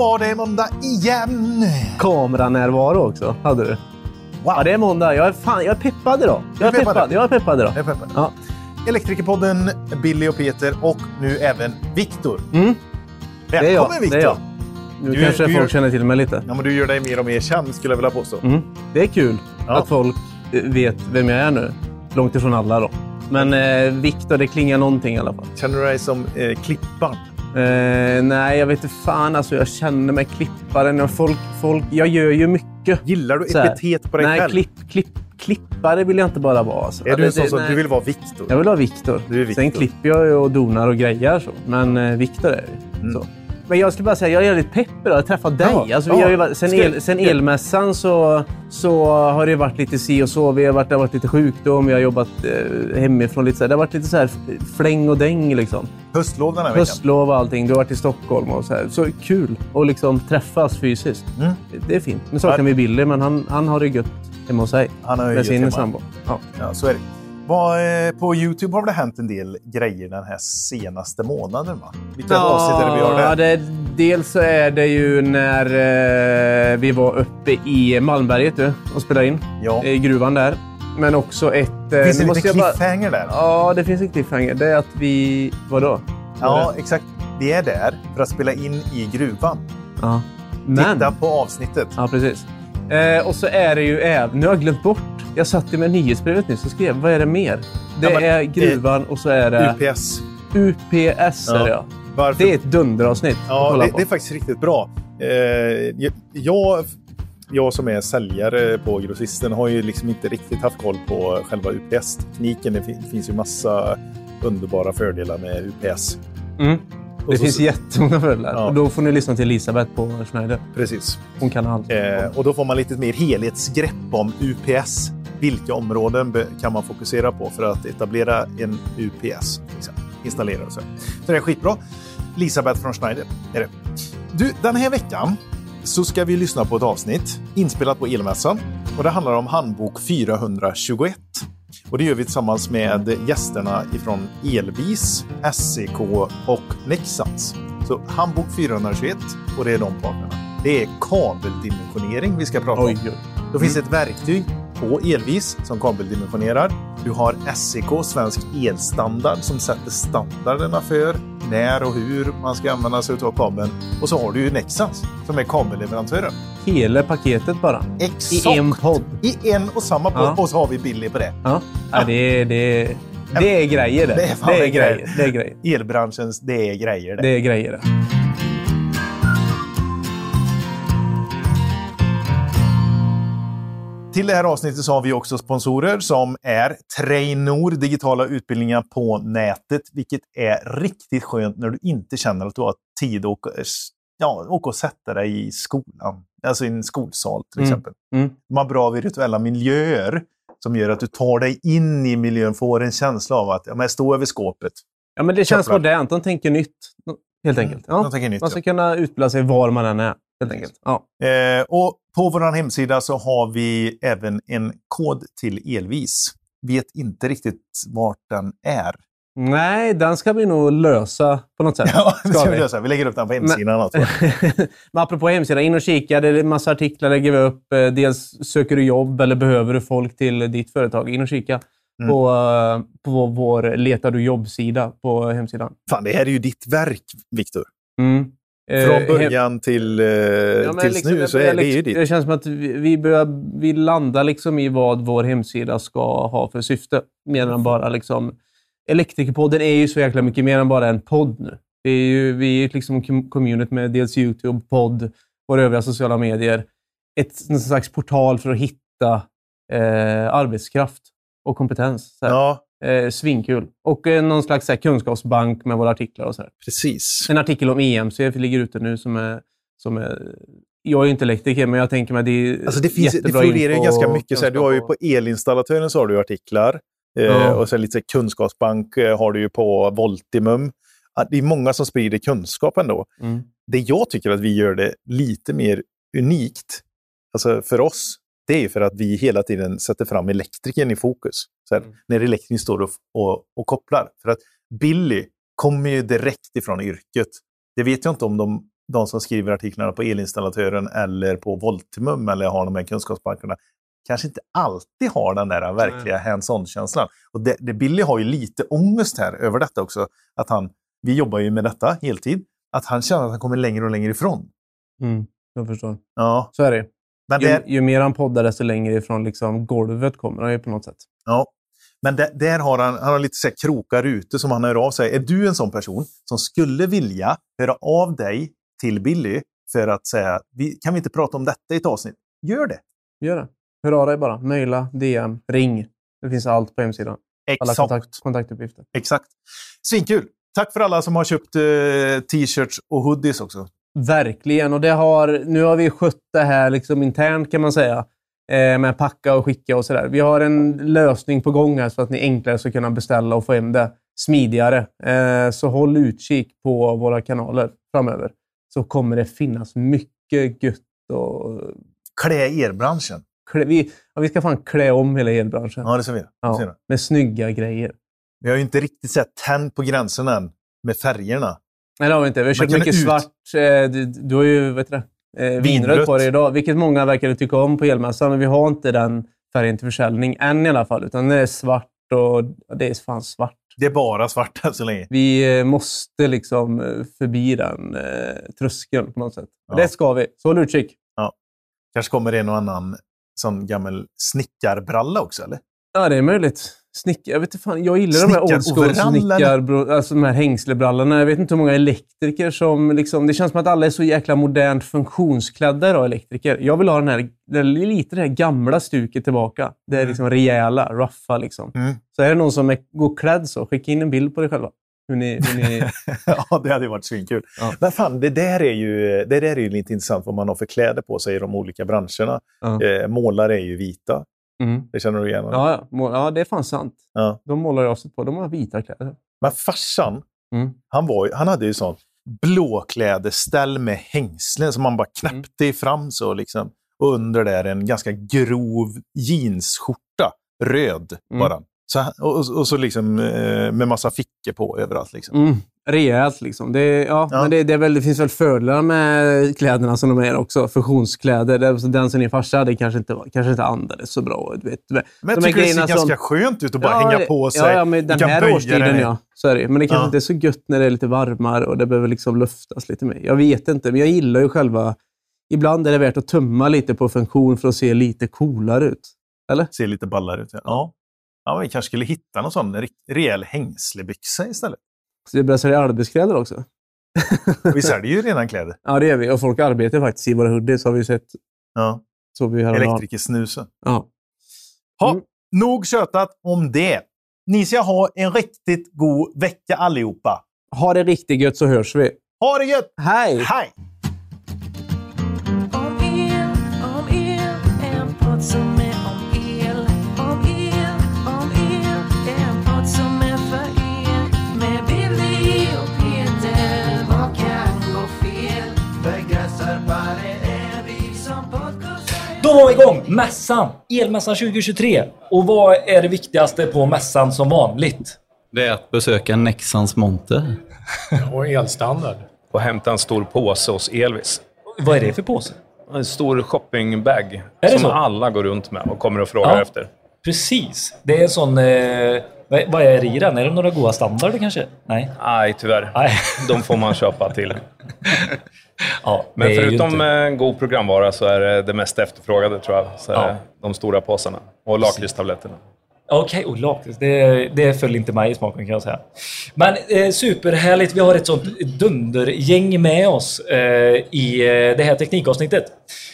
var det måndag igen! Kameranärvaro också hade du. Wow. Ja, det är måndag. Jag är, fan, jag är peppad idag. Jag är peppad? peppad. Jag är peppad idag. Jag är peppad. Ja. Elektrikerpodden, Billy och Peter och nu även Viktor. Mm. Välkommen Viktor! Nu Du- kanske du folk gör- känner till mig lite. Ja, men du gör dig mer och mer känd skulle jag vilja påstå. Mm. Det är kul Ja. att folk eh, vet vem jag är nu. Långt ifrån alla då. Men eh, Viktor, det klingar någonting i alla fall. Känner du dig som eh, Klippan? Eh, nej, jag vet inte fan. Alltså, jag känner mig klipparen. Jag, folk, folk, jag gör ju mycket. Gillar du epitet på dig nej, själv? klipp, klipp, klippare vill jag inte bara vara. Alltså. Är du en sån det- som nej. du vill vara Viktor? Jag vill ha Viktor. Sen klipper jag ju och donar och grejer så. Men eh, Viktor är det Mm. så. Men jag ska bara säga, jag är lite pepp idag. Jag träffade dig. Ja, alltså, vi ja. har ju sen, el, sen elmässan så, så har det varit lite si och så. Vi har varit, det har varit lite sjukdom, vi har jobbat eh, hemifrån. Lite så här. Det har varit lite så här fläng och däng. Liksom. Höstlov den här veckan. Höstlov och allting. Du har varit i Stockholm och så här. Så kul att liksom träffas fysiskt. Mm. Det är fint. Nu saknar vi Billy, men han, han har det gött hemma hos sig. Han har ju Med sin sambo. Ja. Ja, så är det. Eh, på Youtube har det hänt en del grejer den här senaste månaden. Va? Vilka avsnitt är det vi Ja, där? det, dels så är det ju när eh, vi var uppe i Malmberget du, och spelade in. Ja. I gruvan där. Men också ett... Eh, Finns det liten jag bara- cliffhanger där? Ja, det finns en cliffhanger. Det är att vi... Vadå? Ja, exakt. Vi är där för att spela in i gruvan. ja. Men... Titta på avsnittet. Ja, precis. Eh, och så är det ju även... Nu har jag glömt bort. Jag satt med nyhetsbrevet nyss och skrev. Vad är det mer? Det Ja, men, är gruvan och så är det UPS. UPS. Är Ja. det, ja. Varför? det är ett dunderavsnitt ja, det, det är faktiskt riktigt bra. Eh, jag, jag som är säljare på grossisten har ju liksom inte riktigt haft koll på själva UPS-tekniken. Det fin- finns ju massa underbara fördelar med UPS. Mm. Det så- finns jättemånga fördelar. Ja. Och då får ni lyssna till Elisabeth på Schneider. Precis. Hon kan allt. Eh, och då får man lite mer helhetsgrepp om UPS. Vilka områden kan man fokusera på för att etablera en UPS? Installera och så. Så det är skitbra. Elisabeth från Schneider är det. Du, den här veckan så ska vi lyssna på ett avsnitt inspelat på Elmässan. Och det handlar om handbok 421. Och det gör vi tillsammans med gästerna ifrån Elvis, SEK och Nexans. Så handbok 421 och det är de parterna. Det är kabeldimensionering vi ska prata om. Oj. Då finns det ett verktyg på Elvis som kabeldimensionerar. Du har SEK, Svensk Elstandard, som sätter standarderna för när och hur man ska använda sig av kabeln. Och så har du ju Nexans som är kabelleverantören. Hela paketet bara. Exakt! I en podd. I en och samma podd. Ja. Och så har vi Billy på det. Ja. Ja, det, är, det, det är grejer det. Det är det är grejer. grejer. Det är grejer. Elbranschens, det är grejer det. Det är grejer det. Till det här avsnittet så har vi också sponsorer som är Trainor, digitala utbildningar på nätet, vilket är riktigt skönt när du inte känner att du har tid att åka, ja, åka och sätta dig i skolan. Alltså i en skolsal till Mm. exempel. Mm. De har bra virtuella miljöer som gör att du tar dig in i miljön, får en känsla av att ja, men stå över skåpet. Ja, men det känns Kopplar. modernt. De tänker nytt. Helt enkelt. Ja. Jag tänker nytt, Man ska kunna utbilda sig var man än är. Helt enkelt. Ja. Eh, och på vår hemsida så har vi även en kod till Elvis. Vet inte riktigt vart den är. Nej, den ska vi nog lösa på något sätt. Ja, det Ska ska vi lösa. Vi lägger upp den på hemsidan. Men apropå hemsidan, in och kika. Det är en massa artiklar lägger vi upp. Eh, Dels söker du jobb eller behöver du folk till ditt företag. In och kika Mm. på, eh, på vår Letar du jobb-sida på hemsidan. Fan, det här är ju ditt verk, Viktor. Mm. Eh, Från början till, eh, Ja, tills liksom, nu så är det ju liksom- ditt. Det känns som att vi, börjar, vi landar liksom i vad vår hemsida ska ha för syfte. Mer än bara liksom... Elektrikerpodden är ju så jäkla mycket mer än bara en podd nu. Vi är ju vi är liksom com- community med dels YouTube, podd, våra övriga sociala medier. Ett en slags portal för att hitta eh, arbetskraft och kompetens. Ja, Eh, svinkul. Och eh, någon slags här, kunskapsbank med våra artiklar och så här. precis. En artikel om EMC ligger ute nu som är... Som är jag är ju inte elektriker, men jag tänker mig att det är Alltså det, finns, det florerar ju ganska mycket. Så här, du har ju på elinstallatören så har du artiklar. Eh, Ja. Och sen lite så kunskapsbank eh, har du ju på Voltimum. Det är många som sprider kunskap ändå. Mm. Det jag tycker att vi gör det lite mer unikt, alltså för oss, det är ju för att vi hela tiden sätter fram elektrikern i fokus. Så här, Mm. När elektrikern står och, och, och kopplar. För att Billy kommer ju direkt ifrån yrket. Det vet jag inte om de de som skriver artiklarna på elinstallatören eller på Voltimum eller har de här kunskapsbankerna kanske inte alltid har den där verkliga hands-on-känslan. Och det, det Billy har ju lite ångest här över detta också. Att han, vi jobbar ju med detta heltid. Att han känner att han kommer längre och längre ifrån. Mm, jag förstår. Ja. Så är det. Men Ju, det, ju mer han poddar, desto längre ifrån liksom, golvet kommer han ju på något sätt. Ja. Men där, där har han, han har lite så här krokar ute som han hör av sig. Är du en sån person som skulle vilja höra av dig till Billy för att säga, vi, kan vi inte prata om detta i ett avsnitt? Gör det! Gör det. Hör av dig bara. Mejla, DM, ring. Det finns allt på hemsidan. Alla Exakt. kontakt, kontaktuppgifter. Exakt. Svinkul! Tack för alla som har köpt eh, t-shirts och hoodies också. Verkligen. Och det har, nu har vi skött det här liksom internt kan man säga. Eh, med packa och skicka och sådär. Vi har en lösning på gång här så att ni enklare ska kunna beställa och få hem det smidigare. Eh, så håll utkik på våra kanaler framöver. Så kommer det finnas mycket gött och Klä er-branschen. klä, vi, ja, vi ska fan klä om hela elbranschen. Ja, det ser vi. Det Ja, med snygga grejer. Vi har ju inte riktigt sett tänd på gränsen än med färgerna. Nej, det har vi inte. Vi har kan mycket ut- svart. Eh, du, du har ju vet du, det, eh, vinrött på dig idag, vilket många verkar tycka om på elmässan. Men vi har inte den färgen till försäljning än i alla fall. Utan det är svart och ja, det är fan svart. Det är bara svart än så länge. Vi eh, måste liksom eh, förbi den eh, tröskeln på något sätt. Ja. Det ska vi. Så håll utkik. Kanske kommer en och annan sån gammal snickarbralla också, eller? Ja, det är möjligt. Snick, jag vet inte fan, jag gillar de här old school snickar, alltså de här hängslebrallorna. Jag vet inte hur många elektriker som... Liksom, det känns som att alla är så jäkla modernt funktionsklädda idag, elektriker. Jag vill ha den här, lite det här gamla stuket tillbaka. Det är liksom rejäla, ruffa liksom. Mm. Så är det någon som är, går klädd så, skicka in en bild på dig själva. Hur ni, hur ni, ja, det hade ju varit svinkul. Ja. Men fan, det där, är ju, det där är ju lite intressant vad man har för kläder på sig i de olika branscherna. ja. Eh, målare är ju vita. Mm. Det känner du igen? Ja, ja. Ja, det är fan sant. Ja. De målar jag sig på. De har vita kläder. Men farsan, Mm. han, var, han hade ju sån blåklädesställ med hängslen som man bara knäppte i fram så liksom. Och under där en ganska grov jeansskjorta. Röd Mm. bara. Så, och, och så liksom eh, med massa fickor på överallt. Liksom. Mm, rejält liksom. Det, ja, Ja. Men det, det, är väl, det finns väl fördelar med kläderna som de är också. Funktionskläder. Det, så den som din farsa hade kanske inte, kanske inte andades så bra. Du vet, Men jag de tycker det ser grejerna ganska som- skönt ut att bara Ja, hänga på sig. Ja, ja men den här årstiden ja. Så är det. Men det kanske inte är så gött när det är lite varmare och det behöver liksom luftas lite mer. Jag vet inte, men jag gillar ju själva... Ibland är det värt att tumma lite på funktion för att se lite coolare ut. Eller? Ser lite ballare ut. Ja. Ja. Ja, vi kanske skulle hitta någon sån rejäl hängslebyxa istället. Så det börjar sälja arbetskläder också. Vi säljer ju redan kläder. Ja, det gör vi. Och folk arbetar faktiskt i våra hoodies, har vi sett. Ja. Så vi. Elektrikersnusen. Ja. Ha, Mm. Nog tjötat om det. Ni ska ha en riktigt god vecka allihopa. Ha det riktigt gött så hörs vi. Ha det gött! Hej! Hej! Då var vi igång! Mässan! Elmässan 2023. Och vad är det viktigaste på mässan som vanligt? Det är att besöka Nexans monter. Och elstandard. och hämta en stor påse hos Elvis. Vad är det för påse? En stor shoppingbag som så? alla går runt med och kommer och frågar Ja. efter. Precis. Det är en sån... Eh, vad vad är det i den? Är det några goda standarder kanske? Nej. Nej, tyvärr. Nej. De får man köpa till. Ja, Men förutom inte- eh, god programvara så är det det mest efterfrågade, tror jag. Ja. de stora påsarna. Och lakritstabletterna. Okej, och lakrits. Det, det föll inte mig i smaken kan jag säga. Men eh, superhärligt. Vi har ett sånt dundergäng med oss eh, i eh, det här teknikavsnittet.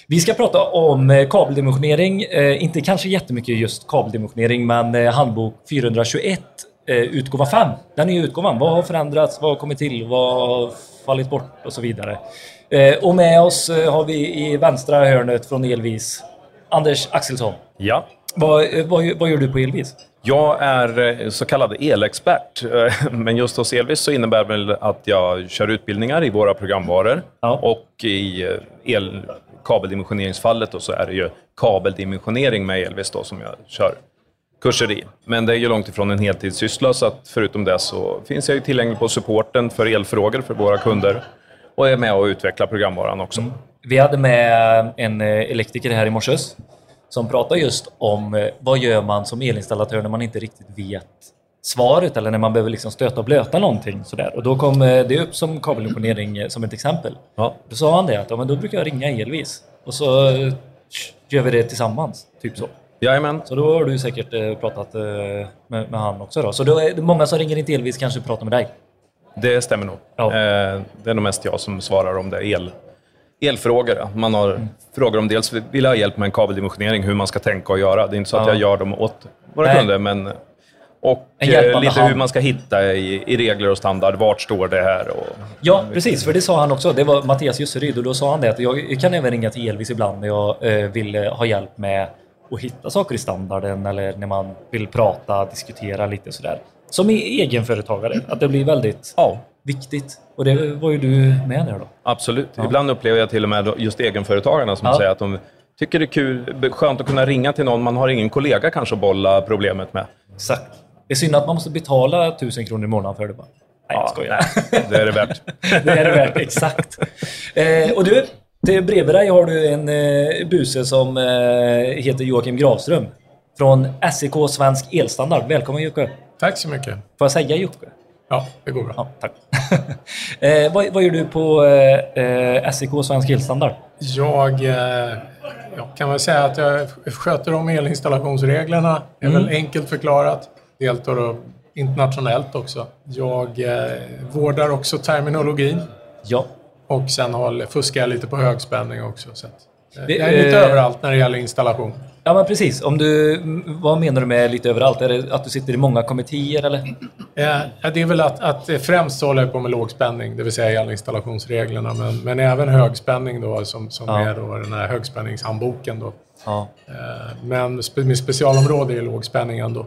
Vi ska prata om eh, kabeldimensionering. Eh, inte kanske jättemycket just kabeldimensionering, men eh, handbok 421 eh, utgåva 5. Den nya utgåvan. Vad har förändrats? Vad har kommit till? Vad har fallit bort? Och så vidare. Eh, och med oss eh, har vi i vänstra hörnet från Elvis Anders Axelsson. Ja. Vad, eh, vad, vad gör du på Elvis? Jag är så kallad elexpert, men just hos Elvis så innebär det väl att jag kör utbildningar i våra programvaror. Ja. Och i el kabeldimensioneringsfallet då, så är det ju kabeldimensionering med Elvis då, som jag kör kurser i. Men det är ju långt ifrån en heltidssyssla, så att förutom det så finns jag ju tillgänglig på supporten för elfrågor för våra kunder. Och är med och utvecklar programvaran också. Vi hade med en eh, elektriker här i morse som pratade just om eh, vad gör man som elinstallatör när man inte riktigt vet svaret eller när man behöver liksom stöta och blöta någonting. Sådär. Och då kom eh, det upp som kabelimponering eh, som ett exempel. Ja. Då sa han det att ja, men då brukar jag ringa Elvis och så gör vi det tillsammans. Typ så. Jajamän. Så då har du säkert pratat med, med han också. Då. Så då är det många som ringer in till Elvis kanske pratar med dig. Det stämmer nog. Ja. Eh, det är nog mest jag som svarar om det. El, elfrågor. Man har Mm. frågor om dels vill jag ha hjälp med en kabeldimensionering, hur man ska tänka och göra. Det är inte så att Ja. jag gör dem åt våra Nej. kunder, men... Och eh, lite hand. hur man ska hitta i, i regler och standard. Vart står det här? Och, Ja, precis. För det sa han också. Det var Mattias Jusseryd och då sa han det att jag kan även ringa till Elvis ibland när jag eh, vill eh, ha hjälp med att hitta saker i standarden eller när man vill prata, diskutera lite sådär. Som i egenföretagare, att det blir väldigt ja, viktigt. Och det var ju du med där då. absolut. Ibland upplever jag till och med just egenföretagarna som Ja. säger att de tycker det är kul, skönt att kunna ringa till någon man har ingen kollega kanske att bolla problemet med. Exakt. Det är synd att man måste betala 1000 kronor i månaden för det bara. Nej, jag skojar. Det är det värt. det är det värt, exakt. Eh, och du, till bredvid dig har du en eh, buse som eh, heter Joakim Gravström. Från SEK Svensk Elstandard. Välkommen Jocke. Tack så mycket. Får jag säga Jocke? Ja, det går bra. Ja, tack. eh, vad, vad gör du på eh, eh, SEK Svensk Elstandard? Jag, eh, jag kan väl säga att jag sköter om elinstallationsreglerna. Det är väl enkelt förklarat. Deltar internationellt också. Jag eh, vårdar också terminologin Ja. och sen håller, fuskar jag lite på högspänning också. Så att, eh, Det- jag är lite eh, överallt när det gäller installation. Ja, men precis. Om du, vad menar du med lite överallt? Är det att du sitter i många kommittéer eller? Eh, ja, det är väl att, att främst så håller jag på med lågspänning, det vill säga elinstallationreglerna, men, men även högspänning då, som, som Ja. är då den här högspänningshandboken. Då. Ja. Eh, Men spe- mitt specialområde är lågspänning ändå.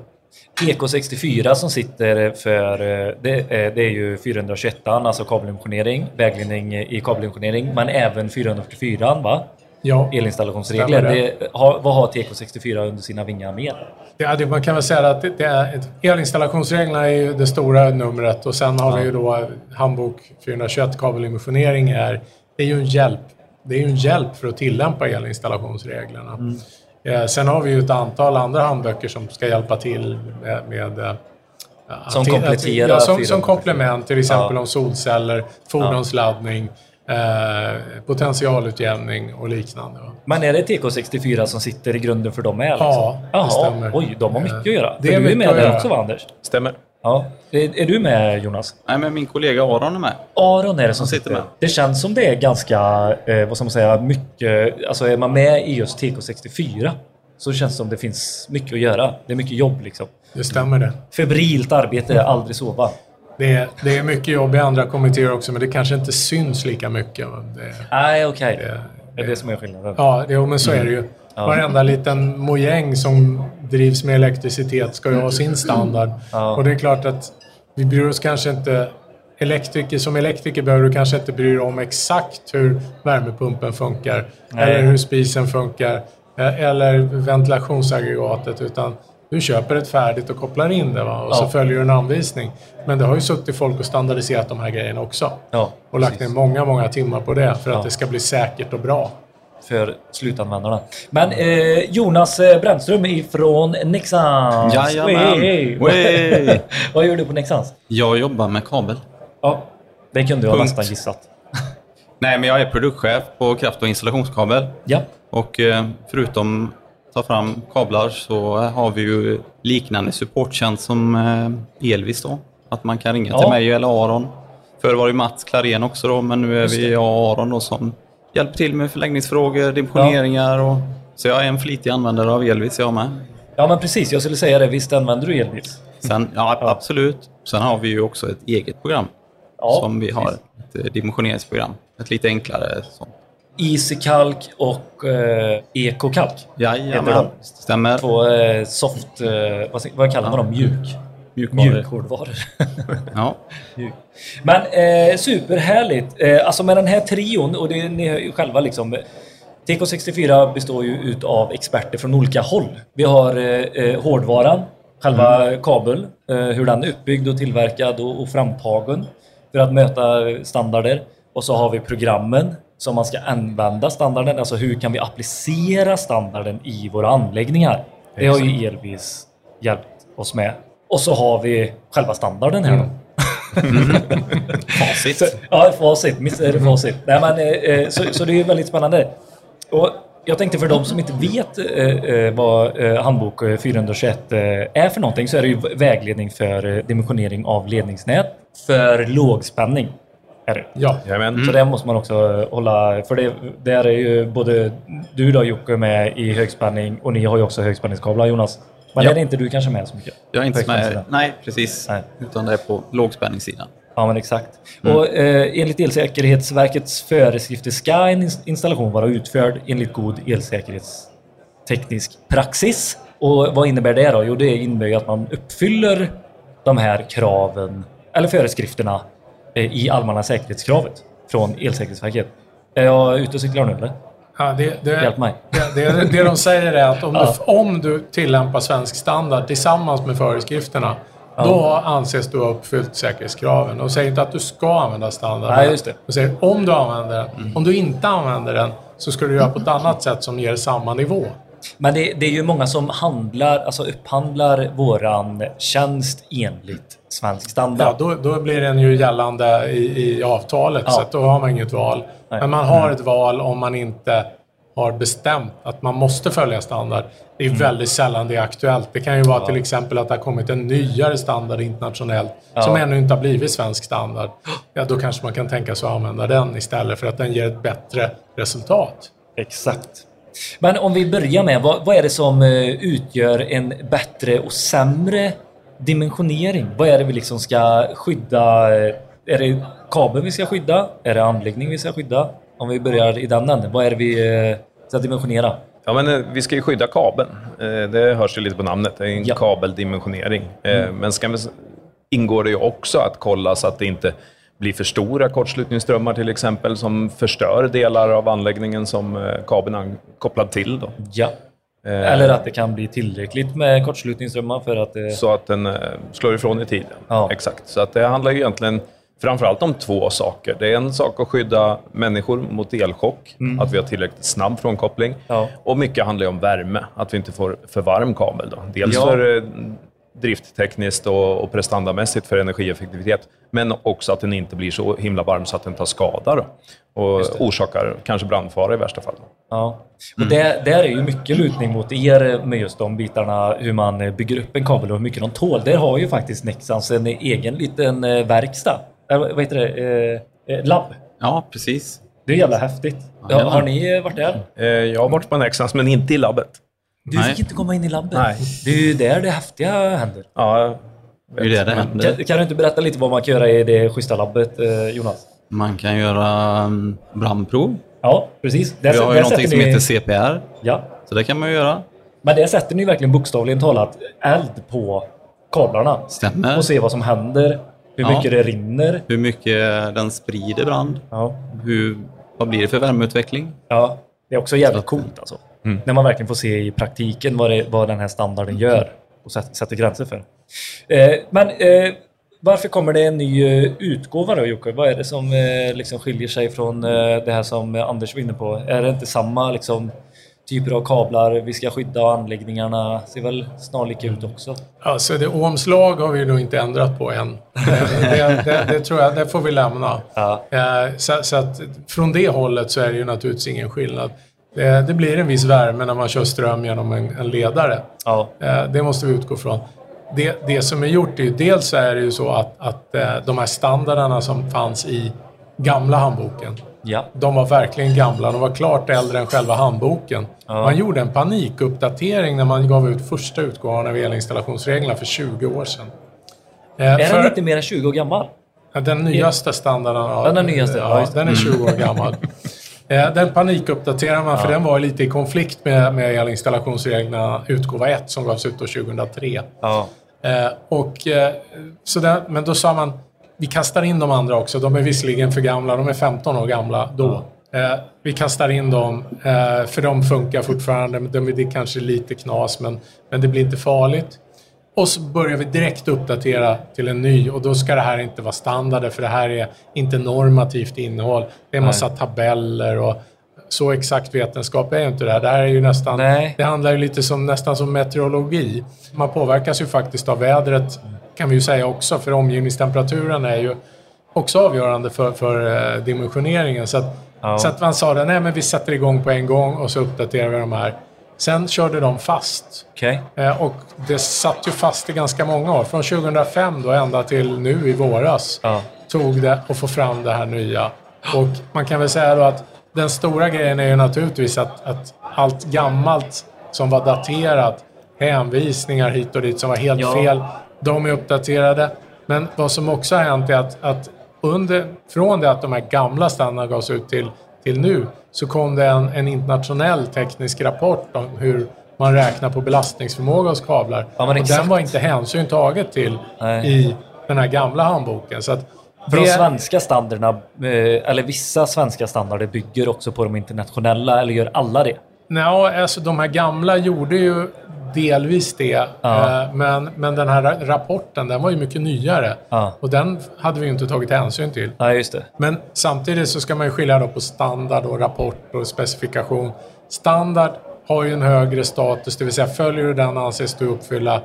EK64 som sitter för, eh, det är, det är ju 421 alltså kabeldimensionering, vägledning i kabeldimensionering, men även 444 va? Ja, Elinstallationsregler. Det. Vad har TK64 under sina vingar mer? det, det, man kan väl säga att det, det är, elinstallationsreglerna är ju det stora numret och sen har vi ju då handbok 421 kabeldimensionering är, det är ju en hjälp. Det är ju en hjälp för att tillämpa elinstallationsreglerna. Eh, sen har vi ju ett antal andra handböcker som ska hjälpa till med, med eh, Som kompletterar Ja, som, 444. som komplement, till exempel Ja. om solceller, fordonsladdning, eh, potentialutjämning och liknande. Men är det TK64 som sitter i grunden för dem med? Liksom? Ja, det Jaha, stämmer. oj, de har mycket att göra. Det För är du är med där också va, Anders? Stämmer. Ja. Är, är du med Jonas? Nej, men min kollega Aron är med. Aron är det som sitter sitter med. Det känns som det är ganska, eh, vad ska man säga, mycket... Alltså är man med i just TK64 så känns det som det finns mycket att göra. Det är mycket jobb liksom. Det stämmer det. Febrilt arbete, aldrig sova. Det är, det är mycket jobb i andra kommittéer också, men det kanske inte syns lika mycket. Nej, okej. det, Det är det som är skillnaden. ja, det, men så är det ju. Varenda liten mojäng som drivs med elektricitet ska ju ha sin standard. Ja. Och det är klart att vi bryr oss kanske inte... Elektriker, som elektriker behöver du kanske inte bry dig om exakt hur värmepumpen funkar. Nej. Eller hur spisen funkar. eh, Eller ventilationsaggregatet. Utan du köper ett färdigt och kopplar in det. Va? Och så Ja. följer du en anvisning. Men det har ju suttit folk och standardiserat de här grejerna också. Ja, Och lagt ner många, många timmar på det för att Ja. det ska bli säkert och bra. För slutanvändarna. Men eh, Jonas eh, Brännström ifrån Nexans. Jajamän. Wey. Wey. Vad gör du på Nexans? Jag jobbar med kabel. Ja, det kunde jag nästan gissat. Nej, men jag är produktchef på kraft och installationskabel. Ja. Och eh, förutom ta fram kablar så har vi ju liknande supporttjänst som eh, Elvis då. Att man kan ringa Ja. till mig eller Aron. Förr var det Mats Klarén också då, men nu är Just vi jag och Aron då som hjälper till med förläggningsfrågor, dimensioneringar och... Så jag är en flitig användare av Elvis jag med. ja, men precis. Jag skulle säga det. Visst använder du Elvis? Sen, ja, absolut. Sen har vi ju också ett eget program Ja, som vi har. Ett eh, dimensioneringsprogram. Ett lite enklare sånt. Easykalk och eh, Ekokalk. Jajamän, stämmer. På eh, soft... Eh, vad, vad kallar man dem? Mjuk? Mjukvaror. Mjukhårdvaror. Ja. Men eh, superhärligt. Eh, alltså med den här trion, och det, ni hör ju själva liksom. TK64 består ju utav experter från olika håll. Vi har eh, eh, hårdvaran, själva kabel, eh, hur den är uppbyggd och tillverkad och, och framtagen för att möta standarder. Och så har vi programmen som man ska använda standarden. Alltså hur kan vi applicera standarden i våra anläggningar? Det har ju Elvis hjälpt oss med. Och så har vi själva standarden här. då. Facit. Så, ja, facit. Är det facit. Nej, men, eh, eh, så, så det är ju väldigt spännande. Och jag tänkte för de som inte vet eh, vad eh, handbok eh, 421 eh, är för någonting så är det ju vägledning för dimensionering av ledningsnät för lågspänning. Är det. Ja. Jajamän. Så det måste man också hålla... För det, där är ju både du då Jocke med i högspänning och ni har ju också högspänningskablar Jonas. Men Ja. är inte du kanske med så mycket? Jag är inte med. Nej, precis. Nej. Utan det är på lågspänningssidan. Ja, men exakt. Och, eh, enligt Elsäkerhetsverkets föreskrifter ska en ins- installation vara utförd enligt god elsäkerhetsteknisk praxis. Och vad innebär det då? Jo, det innebär ju att man uppfyller de här kraven, eller föreskrifterna, eh, i allmänna säkerhetskravet från Elsäkerhetsverket. Är jag ute och cyklar nu eller? Ja, det, det, Hjälp mig. Det, det, det de säger är att om, Ja. du, om du tillämpar svensk standard tillsammans med föreskrifterna, då anses du ha uppfyllt säkerhetskraven. De säger inte att du ska använda standarden. Nej, just det. De säger om du använder den. Om du inte använder den så ska du göra på ett annat sätt som ger samma nivå. Men det, det är ju många som handlar, alltså upphandlar våran tjänst enligt svensk standard. Ja, då, då blir den ju gällande i, i avtalet, Ja. så att då har man inget val. Nej. Men man har ett val om man inte har bestämt att man måste följa standard. Det Mm. är väldigt sällan det är aktuellt. Det kan ju vara till exempel att det har kommit en nyare standard internationellt som ännu inte har blivit svensk standard. Ja, då kanske man kan tänka sig att använda den istället för att den ger ett bättre resultat. Exakt. Men om vi börjar med, vad, vad är det som eh, utgör en bättre och sämre dimensionering? Vad är det vi liksom ska skydda? Eh, Är det kabeln vi ska skydda? Är det anläggning vi ska skydda? Om vi börjar i den änden, vad är det vi eh, ska dimensionera? Ja, men vi ska ju skydda kabeln. Det hörs ju lite på namnet. Det är en Ja. kabeldimensionering. Eh, Men ska vi, ingår det ju också att kolla så att det inte blir för stora kortslutningsströmmar till exempel som förstör delar av anläggningen som eh, kabeln är kopplad till. Då. Ja. Eh, Eller att det kan bli tillräckligt med kortslutningsströmmar för att... eh, Så att den slår ifrån i tiden. Ja. Exakt. Så att det handlar ju egentligen framförallt om två saker. Det är en sak att skydda människor mot elchock, att vi har tillräckligt snabb frånkoppling. Mm. Ja. Och mycket handlar ju om värme, att vi inte får för varm kabel. Då. Dels Ja. för drifttekniskt och, och prestandamässigt för energieffektivitet, men också att den inte blir så himla varm så att den tar skada då. och orsakar kanske brandfara i värsta fall. Ja. Och det, där är ju mycket lutning mot er med just de bitarna, hur man bygger upp en kabel och hur mycket de tål. Där har ju faktiskt Nexans en egen liten eh, verkstad. Eller vad heter det? Eh, eh, labb. Ja, precis. Det är jävla häftigt. Ja, har ni varit där? Jag har varit på Nexans, men inte i labbet. Du Nej. fick inte komma in i labbet. Nej. Det är ju där det häftiga händer. Ja, Det är det det händer. Kan, kan du inte berätta lite vad man kan göra i det schyssta labbet, eh, Jonas? Man kan göra um, brandprov. Ja, precis. Där, Vi har ju någonting som ni- heter CPR. Ja, Så det kan man ju göra. men där sätter ni verkligen bokstavligen talat eld på kablarna. Stämmer. Och se vad som händer, hur Ja. mycket det rinner. Hur mycket den sprider brand. Ja. Hur, vad blir det för värmeutveckling? Ja, det är också jävligt coolt alltså. När man verkligen får se i praktiken vad, det, vad den här standarden gör och sätter, gränser för. Eh, men eh, varför kommer det en ny eh, utgåva då Jocke? Vad är det som eh, liksom skiljer sig från eh, det här som eh, Anders var inne på? Är det inte samma liksom, typer av kablar vi ska skydda och anläggningarna ser väl snarlika ut också? Ja, så det omslag har vi nog inte ändrat på än. Det, det, det, det tror jag, det får vi lämna. Ja. Eh, Så, så att från det hållet så är det ju naturligtvis ingen skillnad. Det, det blir en viss värme när man kör ström genom en, en ledare. Ja. Eh, Det måste vi utgå från. Det, det som är gjort är ju, dels är det ju så att, att eh, de här standarderna som fanns i gamla handboken, Ja. de var verkligen gamla. De var klart äldre än själva handboken. Man gjorde en panikuppdatering när man gav ut första utgåvan av elinstallationsreglerna för 20 år sedan. Eh, Är för- den inte mer än 20 år gammal? Ja, Den nyaste standarden. Ja, Ja, den nyaste, ja, Ja, den är 20 år gammal. Eh, Den panikuppdaterar man för den var lite i konflikt med, med elinstallationsreglerna utgåva 1 som gavs ut då 2003. Ja. Eh, och, eh, så där, men då sa man, vi kastar in de andra också. De är visserligen för gamla, de är 15 år gamla då. Eh, vi kastar in dem, för de funkar fortfarande. De, det är kanske lite knas, men, men det blir inte farligt. Och så börjar vi direkt uppdatera till en ny och då ska det här inte vara standard för det här är inte normativt innehåll. Det är en massa tabeller och så exakt vetenskap är ju inte det här. Det här är ju nästan, Nej. det handlar ju lite som, nästan som meteorologi. Man påverkas ju faktiskt av vädret kan vi ju säga också för omgivningstemperaturen är ju också avgörande för, för eh, dimensioneringen. Så att, Ja. så att man sa det, nej men vi sätter igång på en gång och så uppdaterar vi de här. Sen körde de fast. Okej. Eh, Och det satt ju fast i ganska många år. Från 2005 då ända till nu i våras Ja. tog det att få fram det här nya. Och man kan väl säga då att den stora grejen är ju naturligtvis att, att allt gammalt som var daterat, hänvisningar hit och dit som var helt Ja. fel, de är uppdaterade. Men vad som också har hänt är att, att under, från det att de här gamla standarderna gavs ut till, till nu så kom det en, en internationell teknisk rapport om hur man räknar på belastningsförmåga hos kablar. Ja, och exakt. den var inte hänsyn taget till Nej. i den här gamla handboken. Så att För de svenska standarderna, eh, eller vissa svenska standarder bygger också på de internationella, eller gör alla det? Nej, alltså de här gamla gjorde ju delvis det. Ja. Eh, Men, men den här ra- rapporten, den var ju mycket nyare. Ja. Och den hade vi ju inte tagit hänsyn till. Nej, just det. Men samtidigt så ska man ju skilja då på standard och rapport och specifikation. Standard har ju en högre status, det vill säga följer du den anses du uppfylla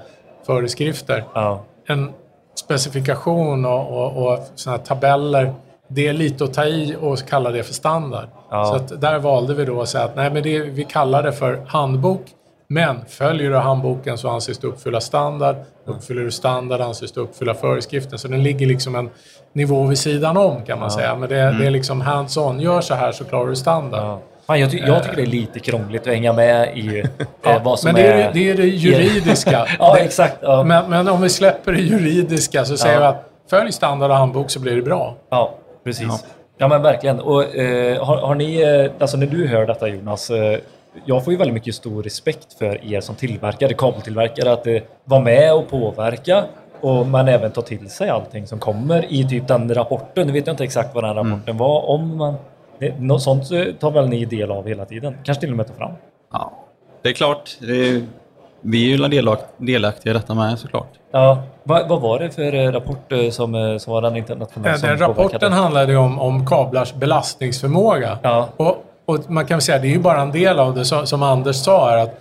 föreskrifter. Ja. En specifikation och, och, och såna tabeller, det är lite att ta i och kalla det för standard. Ja. Så där valde vi då att säga att nej, men det, vi kallar det för handbok. Men följer du handboken så anses du uppfylla standard. Uppfyller du standard anses du uppfylla föreskriften. Så den ligger liksom en nivå vid sidan om kan man säga. Men det, det är liksom hands-on. Gör så här så klarar du standard. Ja. Fan, jag, ty jag tycker det är lite krångligt att hänga med i eh, vad som men det är, är... det- är det juridiska. Ja, exakt. Ja. Men, men om vi släpper det juridiska så säger Ja. vi att följ standard och handbok så blir det bra. Ja, precis. Ja, men verkligen. Och, eh, har, har ni, eh, alltså när du hör detta Jonas, eh, jag får ju väldigt mycket stor respekt för er som tillverkare, kabeltillverkare, att eh, vara med och påverka och man även ta till sig allting som kommer i typ den rapporten. Nu vet jag inte exakt vad den rapporten var om, det, något sånt eh, tar väl ni del av hela tiden? Kanske till och med ta fram? Ja, det är klart. Det är, vi är ju delak- delaktiga i detta med såklart. Ja, vad, vad var det för eh, rapport eh, som, som var den internationella? Den, rapporten påverkade? handlade ju om, om kablars belastningsförmåga. Ja. Och, och man kan säga, det är ju bara en del av det som, Anders sa här, att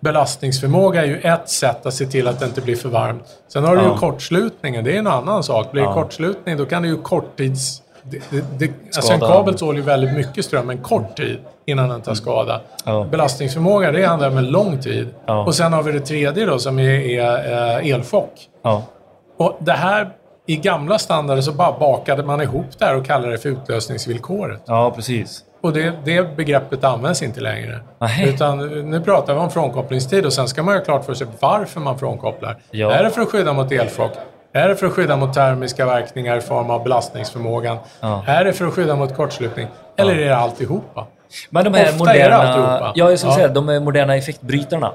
belastningsförmåga är ju ett sätt att se till att det inte blir för varmt. Sen har du ju Ja. kortslutningen, det är en annan sak. Blir det Ja. kortslutning då kan det ju korttids... Det, det, det, alltså en kabel tål ju väldigt mycket ström en kort tid innan den tar skada. Ja. Belastningsförmåga det handlar om en lång tid. Och sen har vi det tredje då som är, är eh, elchock. Och det här, i gamla standarder så bara bakade man ihop det här och kallade det för utlösningsvillkoret. ja, precis. Och det, det begreppet används inte längre. Nej. Utan nu pratar vi om frånkopplingstid och sen ska man ju klart för sig varför man frånkopplar. Ja. Är det för att skydda mot elchock? Är det för att skydda mot termiska verkningar i form av belastningsförmågan? Ja. Är det för att skydda mot kortslutning? Eller är det alltihopa? Men de här Ofta är det moderna... alltihopa. Ja, jag skulle Ja. säga de här moderna effektbrytarna.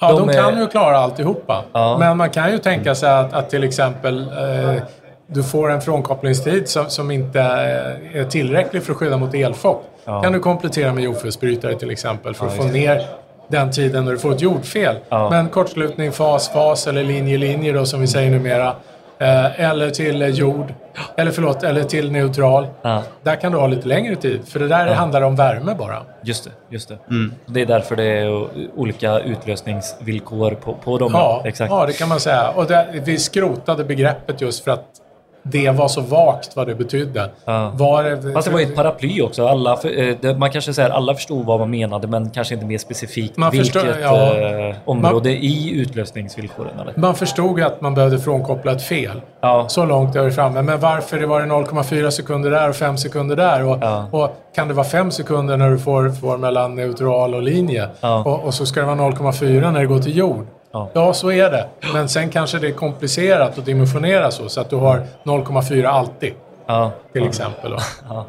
Ja, de, De är- kan ju klara alltihopa. Ja. Men man kan ju tänka sig att, att till exempel eh, du får en frånkopplingstid som, som inte eh, är tillräcklig för att skydda mot elchock. Ja. kan du komplettera med jordfelsbrytare till exempel för att få ner den tiden när du får ett jordfel. Ja. Men kortslutning, fas, fas eller linje, linje då som vi säger numera. Eh, eller till jord. Eller förlåt, eller till neutral. Ja. Där kan du ha lite längre tid. För det där handlar om värme bara. Just det. Just det. det är därför det är olika utlösningsvillkor på, på dem. Ja, Exakt. ja, det kan man säga. Och det, vi skrotade begreppet just för att det var så vagt vad det betydde. Ja. Var det, Fast det var ju ett paraply också. Alla, eh, man kanske säger alla förstod vad man menade, men kanske inte mer specifikt Man vilket förstår- ja. eh, område i utlösningsvillkoren. Eller? man förstod att man behövde frånkoppla ett fel. Ja. Så långt är vi framme. Men varför det var det 0,4 sekunder där och 5 sekunder där? Och, Ja. och kan det vara 5 sekunder när du får, får mellan neutral och linje? Och, och så ska det vara 0,4 när det går till jord? Ja. Ja, så är det. Men sen kanske det är komplicerat att dimensionera så, så att du har 0,4 alltid. Ja. Till exempel. Då.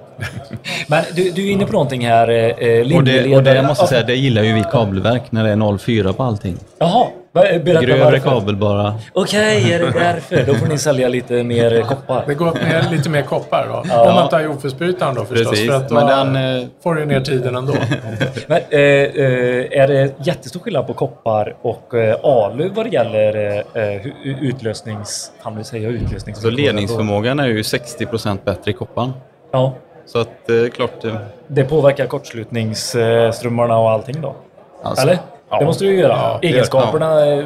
Men du, du är inne på någonting här, eh, Och det, och det jag måste säga, det gillar ju vi kabelverk när det är 04 på allting. Jaha, Berätta Grövre varför. kabel bara. Okej, är det därför? Då får ni sälja lite mer koppar. Det går med lite mer koppar då. Ja. Om man tar jordfelsbrytaren då förstås. Precis. För att då Men den, eh, får du ner tiden ändå. Men, eh, eh, är det jättestor skillnad på koppar och eh, alu vad det gäller eh, eh, utlösnings... Nu säger jag utlösnings... Så ledningsförmågan är ju 60% bättre i kopparn. Ja, Så att det är klart... eh, det påverkar kortslutningsströmmarna och allting då? Alltså, Eller? Det måste du ju göra. Ja, Egenskaperna eh, gör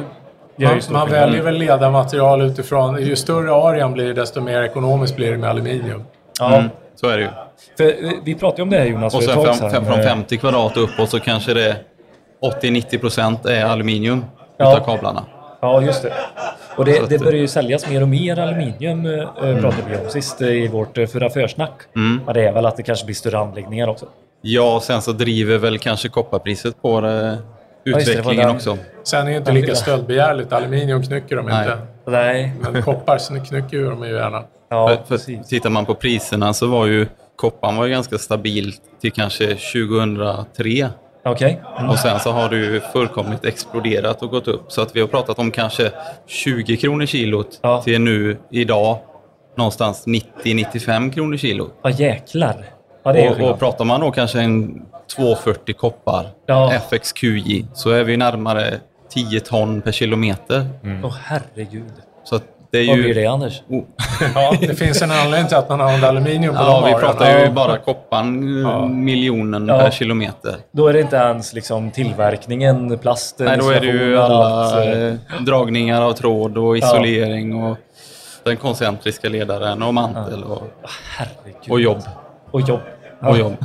Man, ju stor man skillnad. väljer väl ledarmaterial utifrån... Ju större arean blir, desto mer ekonomiskt blir det med aluminium. Ja, Mm, så är det ju. för eh, vi pratade ju om det här Jonas Och för ett sen tag fem, sedan. fem, från Eh, 50 kvadrat och uppåt så kanske det 80-90% är aluminium Ja. utav kablarna. Ja, just det. Och det, det börjar ju säljas mer och mer aluminium, eh, pratade vi om sist eh, i vårt eh, förra försnack. Mm. Men det är väl att det kanske blir större anläggningar också. Ja, sen så driver väl kanske kopparpriset på det, utvecklingen också. Sen är det inte lika stöldbegärligt. Aluminium knycker de Nej. inte. Nej. Men koppar så knycker ju de ju gärna. Ja, för, för precis. tittar man på priserna så var ju kopparn var ju ganska stabil till kanske 2003. Okej. Och sen så har det ju fullkomligt exploderat och gått upp. Så att vi har pratat om kanske 20 kronor kilot Ja. till nu idag någonstans 90-95 kronor kilot. Ja, jäklar. Ja, det är Och, och pratar man då kanske en 240 koppar Ja. FXQJ så är vi närmare 10 ton per kilometer. Åh, herregud. Så att det är Vad ju... blir det, Anders? Oh. Ja, det finns en anledning till att man använder aluminium på Ja, de vi pratar ju Ja. bara kopparn, Ja. miljonen Ja. per kilometer. Då är det inte ens liksom tillverkningen, plasten, Nej, då är det ju alla allt, eh, eh, dragningar av tråd och isolering och den koncentriska ledaren och mantel och, Herregud. och jobb. Och jobb. Och jobb.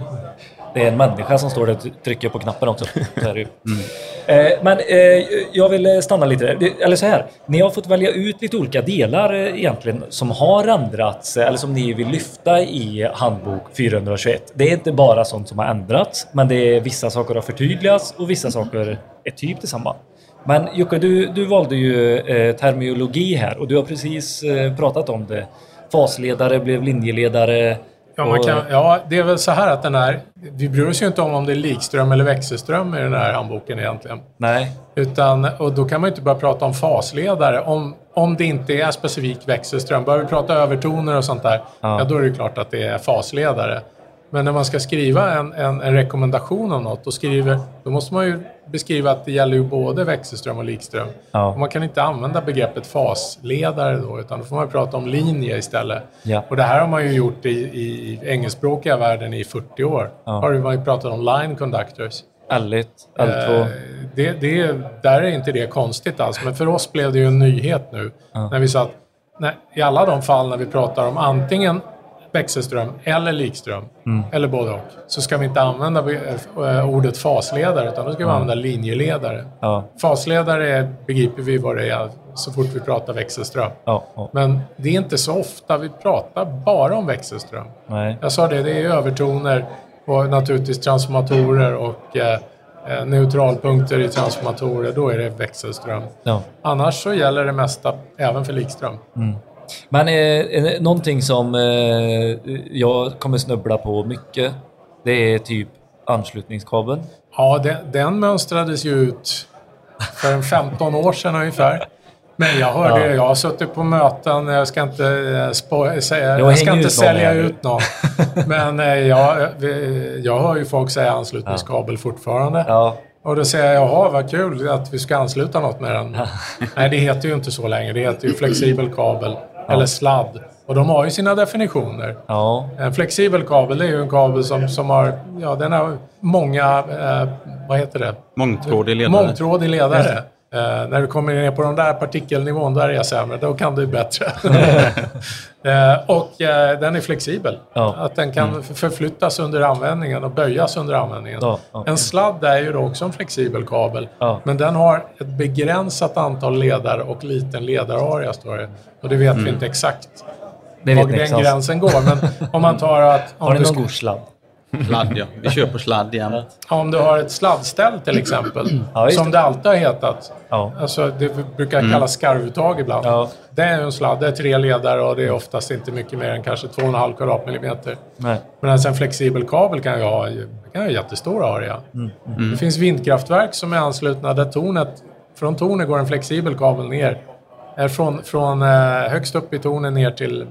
Det är en människa som står där och trycker på knappen också. Mm. Eh, men eh, jag vill stanna lite där. Eller så här. Ni har fått välja ut lite olika delar eh, egentligen som har ändrats eller som ni vill lyfta i handbok 421. Det är inte bara sånt som har ändrats, men det är vissa saker har förtydligats och vissa saker är typ detsamma. Men Jocke, du, du valde ju eh, terminologi här och du har precis eh, pratat om det. Fasledare blev linjeledare. Ja, man kan, ja, det är väl så här att den här... Vi bryr oss ju inte om om det är likström eller växelström i den här handboken egentligen. Nej. Utan, och då kan man ju inte börja prata om fasledare. Om, om det inte är specifik växelström. Börjar vi prata övertoner och sånt där, Ja. ja. då är det klart att det är fasledare. Men när man ska skriva en, en, en rekommendation om något, och skriver, då måste man ju beskriva att det gäller ju både växelström och likström. Ja. Och man kan inte använda begreppet fasledare då, utan då får man prata om linje istället. Ja. Och det här har man ju gjort i, i engelskspråkiga världen i 40 år. Ja. Har man ju pratat om line conductors. L1, L2. Eh, det, det, där är inte det konstigt alls, men för oss blev det ju en nyhet nu. När vi sa att när, i alla de fall när vi pratar om antingen växelström eller likström, eller både och, så ska vi inte använda eh, ordet fasledare, utan då ska vi använda linjeledare. Ja. Fasledare är, begriper vi vad det är så fort vi pratar växelström. Ja, ja. Men det är inte så ofta vi pratar bara om växelström. Nej. Jag sa det, det är övertoner och naturligtvis transformatorer och eh, eh, neutralpunkter i transformatorer. Då är det växelström. Annars så gäller det mesta även för likström. Men eh, eh, någonting som eh, jag kommer snubbla på mycket, det är typ anslutningskabeln. Ja, den, den mönstrades ju ut för en 15 år sedan ungefär. Men jag hörde, Ja. jag har suttit på möten, jag ska inte, eh, spo- säga, Jag jag ska inte någon sälja nu. ut någon. Men eh, jag, eh, jag hör ju folk säga anslutningskabel fortfarande. Ja. Och då säger jag, jaha vad kul att vi ska ansluta något med den. Nej, det heter ju inte så längre. Det heter ju flexibel kabel eller sladd. Och de har ju sina definitioner. Ja. En flexibel kabel det är ju en kabel som, som har, ja den har många, eh, vad heter det? Mångtrådig ledare. Mångtrådig ledare. Eh, när du kommer ner på den där partikelnivån, där är jag sämre. Då kan du bättre. eh, och eh, den är flexibel. Ja. Att den kan förflyttas under användningen och böjas under användningen. Ja, ja. En sladd är ju då också en flexibel kabel. Ja. Men den har ett begränsat antal ledare och liten ledararea, står det. Och det vet Mm. vi inte exakt Det var den exakt. gränsen går. Men om man tar att... Om Har du någon god sladd? Ja. Vi kör på sladd jämt. Om du har ett sladdställ till exempel, Ja, som det alltid har hetat. Ja. Alltså, det brukar kallas skarvuttag ibland. Ja. Det är en sladd, det är tre ledare och det är oftast inte mycket mer än kanske 2,5 kvadratmillimeter. Nej. Men en flexibel kabel kan ju ha, kan ha jättestor area. Mm, Det finns vindkraftverk som är anslutna där tornet från tornet går en flexibel kabel ner. Från, från eh, högst upp i tornet ner till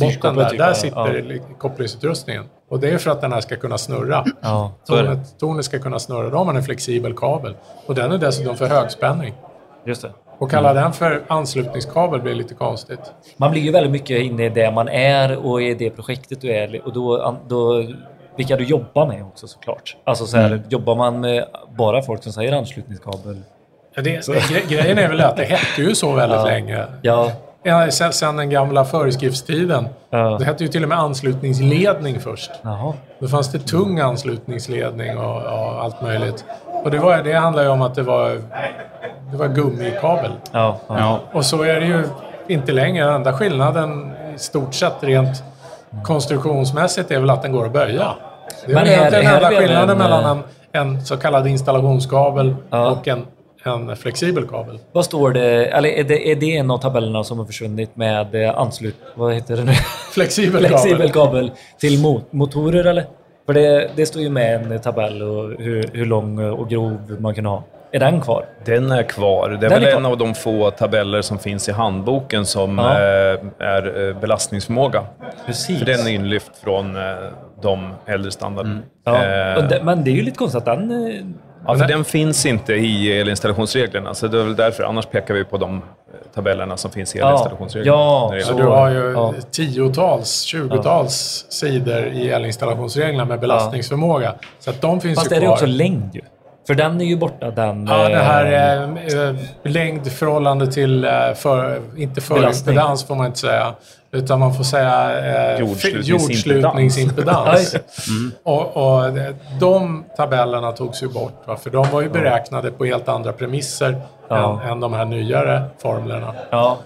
botten Styrkopplet där. typ, Där ja. sitter kopplingsutrustningen. Och det är för att den här ska kunna snurra. Ja. Tornet, tornet ska kunna snurra. Då har man en flexibel kabel. Och den är dessutom för högspänning. Just det. Och kalla den för anslutningskabel blir lite konstigt. Man blir ju väldigt mycket inne i det man är och i det projektet du är och då, då vilka du jobbar med också såklart. Alltså så här, jobbar man med bara folk som säger anslutningskabel? Ja, Det, gre- grejen är väl att det hette ju så väldigt Ja. länge. Ja, sen, sen den gamla föreskriftstiden. Ja. Det hette ju till och med anslutningsledning först. jaha. Då fanns det tung anslutningsledning och, och allt möjligt. Och det, var, det handlar ju om att det var, det var gummikabel. Ja, ja. Och så är det ju inte längre. Den enda skillnaden i stort sett rent konstruktionsmässigt är väl att den går att böja. Det är Men egentligen här enda är skillnaden en, mellan eh, en, en så kallad installationskabel Ja. och en, en flexibel kabel. Vad står det? Eller är det, är det en av tabellerna som har försvunnit med eh, anslut... Vad heter det nu? Flexibel, Flexibel kabel. kabel till mo- motorer eller? För det, det står ju med en tabell och hur, hur lång och grov man kan ha. Är den kvar? Den är kvar. Det är Den väl är en av de få tabeller som finns i handboken som Ja. eh, är eh, belastningsförmåga. Precis. För den är inlyft från de äldre standarderna. ja. Eh, och det, men det är ju lite konstigt att den... Ja, för den finns inte i elinstallationsreglerna, så det är väl därför. Annars pekar vi på de eh, tabellerna som finns i Ja. elinstallationsreglerna. Ja, Så du har ju Ja. tiotals, tjugotals sidor i elinstallationsreglerna med belastningsförmåga. Så att de finns Fast ju är kvar. det också längd ju. För den är ju borta den... Ja, det här eh, är eh, längd i förhållande till, eh, för, inte förimpedans får man inte säga, utan man får säga eh, Jordslutningsimpedans. Mm. och, och de tabellerna togs ju bort, va? för de var ju beräknade på helt andra premisser Ja. än, än de här nyare formlerna. Ja,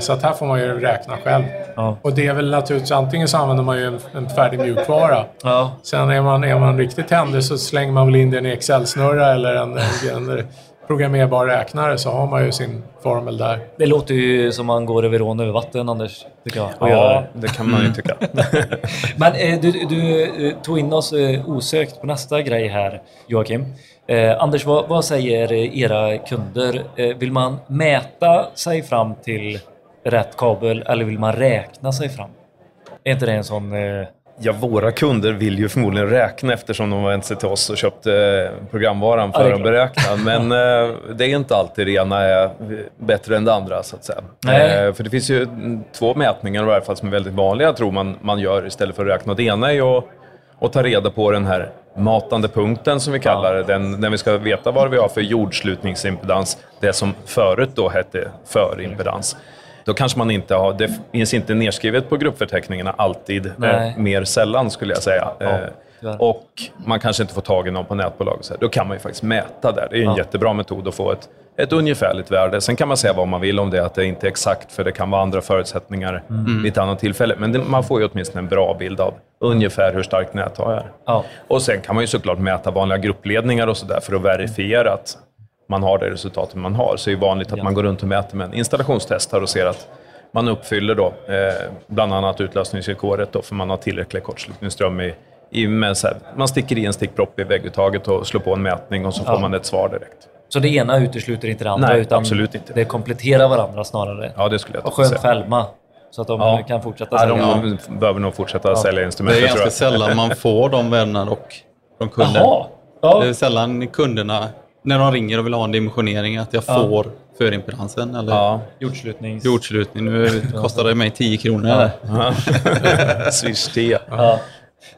Så att här får man ju räkna själv. Ja. Och det är väl naturligtvis, antingen så använder man ju en, en färdig mjukvara. ja. Sen är man, är man riktigt händig så slänger man väl in den i Excel-snurra eller en, en programmerbar räknare så har man ju sin formel där. Det låter ju som man går över ån över vatten, Anders. Tycker jag. Ja, det. kan man ju tycka. Men eh, du, du eh, tog in oss eh, osökt på nästa grej här, Joakim. Eh, Anders, vad, vad säger eh, era kunder? Eh, vill man mäta sig fram till rätt kabel eller vill man räkna sig fram? Är inte det en sån... Eh, Ja, våra kunder vill ju förmodligen räkna eftersom de har vänt sig till oss och köpt eh, programvaran Ja, för är att beräkna. Men eh, det är inte alltid det ena är bättre än det andra, så att säga. Nej. Eh, för det finns ju mm, två mätningar i varje fall som är väldigt vanliga, tror man, man gör istället för att räkna. Och Det ena är ju att, att ta reda på den här matande punkten, som vi kallar det. Den, när vi ska veta vad vi har för jordslutningsimpedans, det som förut då hette förimpedans. Då kanske man inte har, det finns inte nedskrivet på gruppförteckningarna alltid, Nej. eh, mer sällan skulle jag säga. Eh, tyvärr. och man kanske inte får tag i någon på nätbolag. Så här. Då kan man ju faktiskt mäta där. Det är en Ja. jättebra metod att få ett, ett ungefärligt värde. Sen kan man säga vad man vill om det, att det inte är exakt, för det kan vara andra förutsättningar Mm. vid ett annat tillfälle. Men det, man får ju åtminstone en bra bild av ungefär hur starkt nät har jag. ja. Och sen kan man ju såklart mäta vanliga gruppledningar och sådär för att verifiera att man har det resultatet man har. Så det är ju vanligt att Ja. man går runt och mäter med en installationstestare och ser att man uppfyller då, eh, bland annat utlösningsvillkoret då, för man har tillräcklig kortslutningsström i, i med så här, man sticker i en stickpropp i vägguttaget och slår på en mätning och så får Ja. man ett svar direkt. Så det ena utesluter inte det andra, Nej, utan absolut inte. det kompletterar varandra snarare. Ja, det skulle jag Och skönt säga. för Elma, så att de Ja. kan fortsätta Ja, sälja. de behöver nog fortsätta sälja det instrument, är det tror ganska sällan man får de från kunden. Jaha! Ja. Det är sällan kunderna, när de ringer och vill ha en dimensionering, att jag Ja. får förimpedansen eller Ja. Jordslutnings... jordslutning. Nu kostar det mig 10 kronor. här. Swish 10. Ja.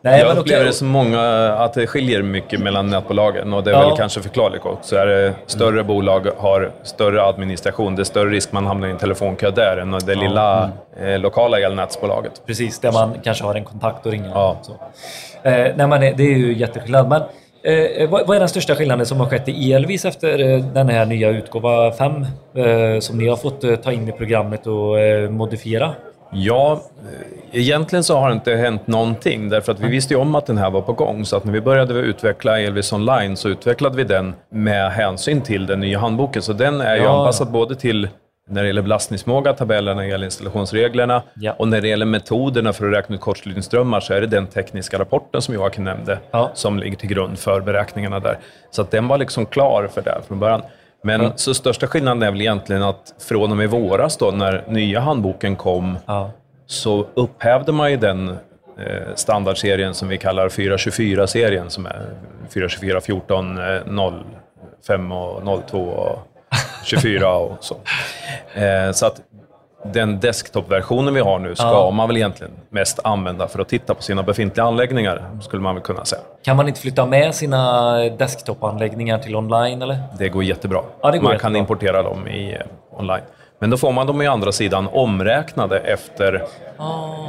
Nej, jag men upplever okej. det som många, att det skiljer mycket mellan nätbolagen och det är Ja. väl kanske förklarligt också. Är det större bolag har större administration, det är större risk man hamnar i en telefonkö där än det lilla eh, lokala elnätsbolaget. Precis, där man kanske har en kontakt och ringer. Ja. Så. Eh, nej, men det det är ju jätteskillnad. Men eh, vad, vad är den största skillnaden som har skett i Elvis efter eh, den här nya utgåva 5 eh, som ni har fått eh, ta in i programmet och eh, modifiera? Ja, eh, egentligen så har det inte hänt någonting därför att vi visste ju om att den här var på gång. Så att när vi började utveckla Elvis online så utvecklade vi den med hänsyn till den nya handboken. Så den är ju Ja. anpassad både till när det gäller belastningsförmåga, tabellerna, elinstallationsreglerna Ja. och när det gäller metoderna för att räkna ut kortslutningsströmmar så är det den tekniska rapporten som Joakim nämnde Ja. som ligger till grund för beräkningarna där. Så att den var liksom klar för det från början. Men så största skillnaden är väl egentligen att från och med våras då, när nya handboken kom, Ja. så upphävde man ju den eh, standardserien som vi kallar 424-serien, som är 424, 14, eh, 05 och 02 och 24 och så. Eh, så att den desktop-versionen vi har nu ska Ja. man väl egentligen mest använda för att titta på sina befintliga anläggningar, skulle man väl kunna säga. Kan man inte flytta med sina desktop-anläggningar till online eller? Det går jättebra. Ja, det går man jättebra. kan importera dem i, eh, online. Men då får man dem i andra sidan omräknade efter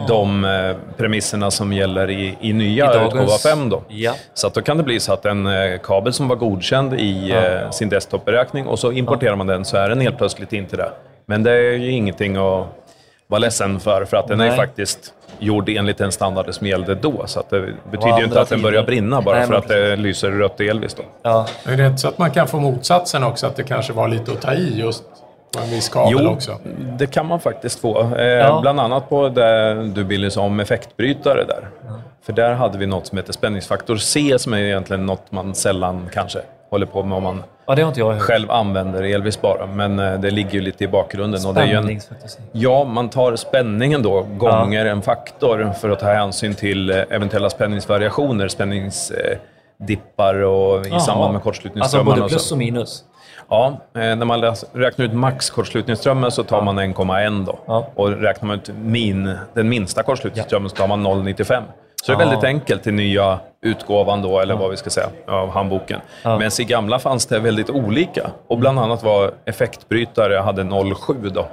de eh, premisserna som gäller i, i nya I utgåva 5. Då. Ja. Så att då kan det bli så att en eh, kabel som var godkänd i eh, sin desktop-beräkning och så importerar man den så är den helt plötsligt inte det. Men det är ju ingenting att vara ledsen för, för att den är Nej. faktiskt gjord enligt den standarden som gällde då. Så att det betyder ju inte att den börjar brinna bara Nej, för att det lyser rött i Elvis. Då. Ja. Är det inte så att man kan få motsatsen också? Att det kanske var lite att ta i just på en viss kabel Jo, också? det kan man faktiskt få. Eh, Ja. Bland annat på det du Billy sa om effektbrytare där. För där hade vi något som heter spänningsfaktor C som är egentligen något man sällan kanske håller på med om man ja, det har inte jag hört. själv använder Elvis bara. Men eh, det ligger ju lite i bakgrunden. Och det är en, ja, man tar spänningen då gånger en faktor för att ta hänsyn till eh, eventuella spänningsvariationer, spänningsdippar och i Jaha. samband med Alltså kortslutningsströmmarna. både och så. plus och minus? Ja, eh, när man räknar ut max kortslutningsströmmen så tar man 1,1 då. Ja. Och räknar man ut min, den minsta kortslutningsströmmen så tar man 0,95. Så det är väldigt enkelt i nya utgåvan då, eller vad vi ska säga, av handboken. Ja. Men i gamla fanns det väldigt olika. Och bland annat var effektbrytare hade 0,7 då.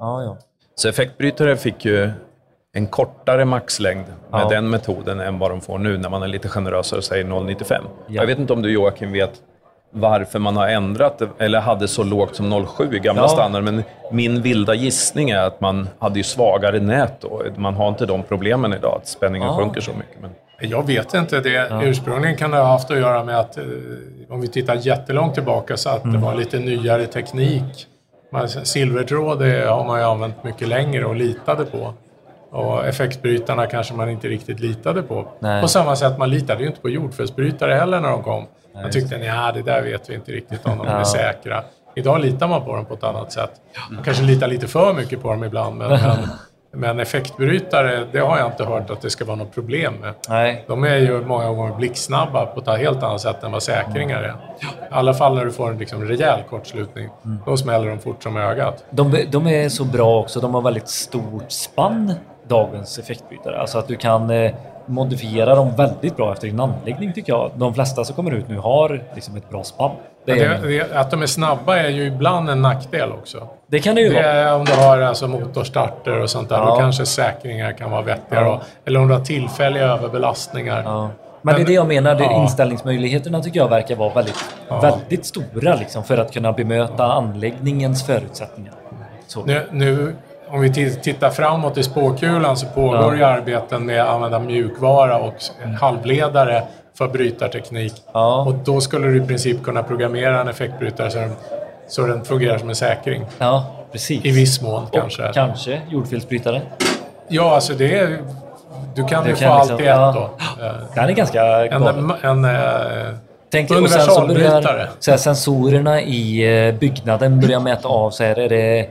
Ja, ja. Så effektbrytare fick ju en kortare maxlängd med Ja. den metoden än vad de får nu när man är lite generösare och säger 0,95. Ja. Jag vet inte om du Joakim vet varför man har ändrat det, eller hade så lågt som 0,7 i gamla Ja. standard, men min vilda gissning är att man hade ju svagare nät då. Man har inte de problemen idag, att spänningen Ja. sjunker så mycket. Men... Jag vet inte. Det, Ursprungligen kan det ha haft att göra med att, eh, om vi tittar jättelångt tillbaka, så att Mm. det var lite nyare teknik. Silvertråd det har man ju använt mycket längre och litade på. Och effektbrytarna kanske man inte riktigt litade på. Nej. På samma sätt, man litade ju inte på jordfelsbrytare heller när de kom. Man tyckte, ja det där vet vi inte riktigt om de är säkra. Idag litar man på dem på ett annat sätt. Man kanske litar lite för mycket på dem ibland, men, men, men effektbrytare, det har jag inte hört att det ska vara något problem med. Nej. De är ju många gånger blixtsnabba på ett helt annat sätt än vad säkringar är. I alla fall när du får en liksom rejäl kortslutning. Då smäller de fort som ögat. De, de är så bra också. De har väldigt stort spann, dagens effektbrytare. Alltså att du kan eh, modifiera dem väldigt bra efter din anläggning tycker jag. De flesta som kommer ut nu har liksom ett bra spann. Att de är snabba är ju ibland en nackdel också. det kan det ju Det vara. om du har alltså motorstarter och sånt där. Ja. Då kanske säkringar kan vara vettigare. Ja. Eller om du har tillfälliga överbelastningar. Ja. Men det är det jag menar. Ja. Inställningsmöjligheterna tycker jag verkar vara väldigt, Ja. väldigt stora liksom, för att kunna bemöta anläggningens förutsättningar. Nu, nu, om vi tittar framåt i spåkulan så pågår Ja. ju arbeten med att använda mjukvara och s- halvledare för brytarteknik. Ja. Och då skulle du i princip kunna programmera en effektbrytare så den, så den fungerar som en säkring. Ja, precis. I viss mån kanske. Och kanske jordfelsbrytare. Ja, alltså det är... Du kan ju kan få liksom- allt i ett ja. då. Eh, Den är ganska En, galen. en, eh, Tänk sen så börjar universalbrytare. så här, sensorerna i eh, byggnaden börjar mäta av. Så här, är det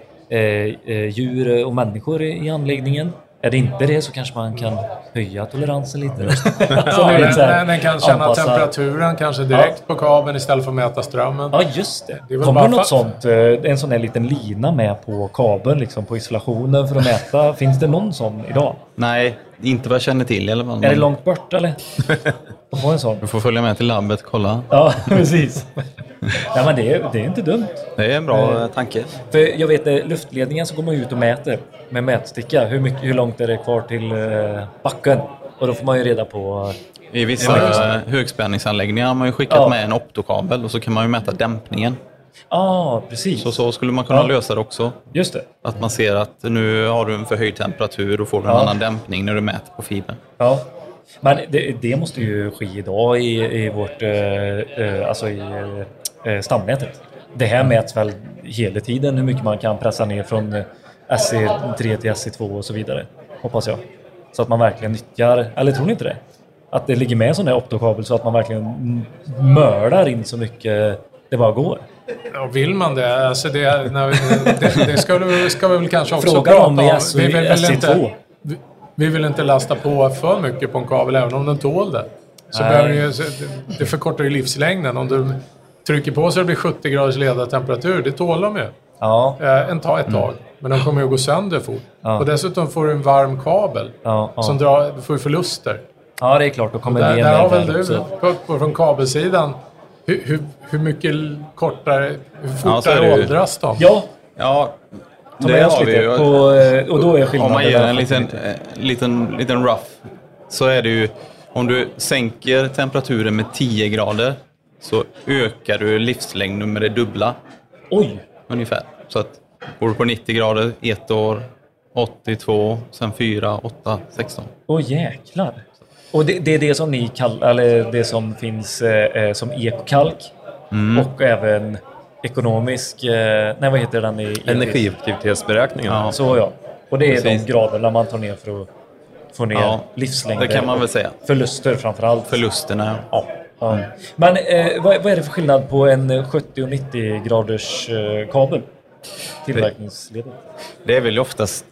djur och människor i, i anläggningen? Är det inte det så kanske man kan höja toleransen lite. så Ja, den, så här, den, den kan känna anpassa- temperaturen kanske direkt på kabeln istället för att mäta strömmen. Ja, just det. Det Kommer något sånt? eh, En sån där liten lina med på kabeln, liksom på isolationen för att mäta. Finns det någon sån idag? Nej, inte vad jag känner till i alla fall. Är det långt bort eller? Att få en sån? Du får följa med till labbet och kolla. Ja, precis. Ja, men det är, det är inte dumt. Det är en bra eh, tanke. För jag vet, eh, luftledningen så går man ut och mäter med mätsticka. Hur, mycket, hur långt är det kvar till eh, backen? Och då får man ju reda på... I vissa eh, högspänningsanläggningar har man ju skickat Ja. med en optokabel och så kan man ju mäta dämpningen. Ja, ah, precis. Så, så skulle man kunna Ja. lösa det också. Just det. Att man ser att nu har du en förhöjd temperatur och får du en Ja. annan dämpning när du mäter på fibern. Ja. Men det, det måste ju ske idag i, i vårt... Eh, eh, alltså i eh, stamnätet. Det här mäts väl hela tiden hur mycket man kan pressa ner från eh, SE3 till SE2 och så vidare. Hoppas jag. Så att man verkligen nyttjar... Eller tror ni inte det? Att det ligger med en sån där optokabel så att man verkligen mördar in så mycket det bara går. Ja, vill man det? Alltså det, när, det, det ska, du, ska vi väl kanske också Fråga prata om i SO Vi vill väl SC2. inte, vi, vi vill inte lasta på för mycket på en kabel, även om den tål det. Så Nej. ju- det, förkortar ju livslängden. Om du trycker på så det blir 70 graders ledartemperatur, det tål de ju. Ja, Eh, en ta ett tag. Men de kommer ju att gå sönder fort. Ja. Och dessutom får du en varm kabel. ja, ja. Som drar, du får förluster. ja det är klart. Då kommer Där, det där har väl där du, på, på, från kabelsidan, hur, hur, hur mycket kortare, hur Ja, fortare det ju. åldras de? Ja, Ja, det har vi ju. På, eh, och då är skillnaden... Om man ger en liten, eh, liten, liten rough så är det ju om du sänker temperaturen med 10 grader så ökar du livslängden med det dubbla Oj! ungefär. Så att går du på 90 grader ett år, 82, sen 4, 8, 16. Åh jäklar! Och det, det är det som ni kallar, eller det som finns eh, eh, som ekokalk Mm. och även ekonomisk, eh, nej vad heter den i? Energieffektivitetsberäkningen. Ja. Så ja. Och det är Precis. de graderna man tar ner för att få ner Ja, livslängder. det kan man väl säga. Förluster framförallt. Förlusterna, ja. Ja. Men eh, vad, vad är det för skillnad på en 70 och 90 graders eh, kabel? Tillverkningsledet. Det är väl oftast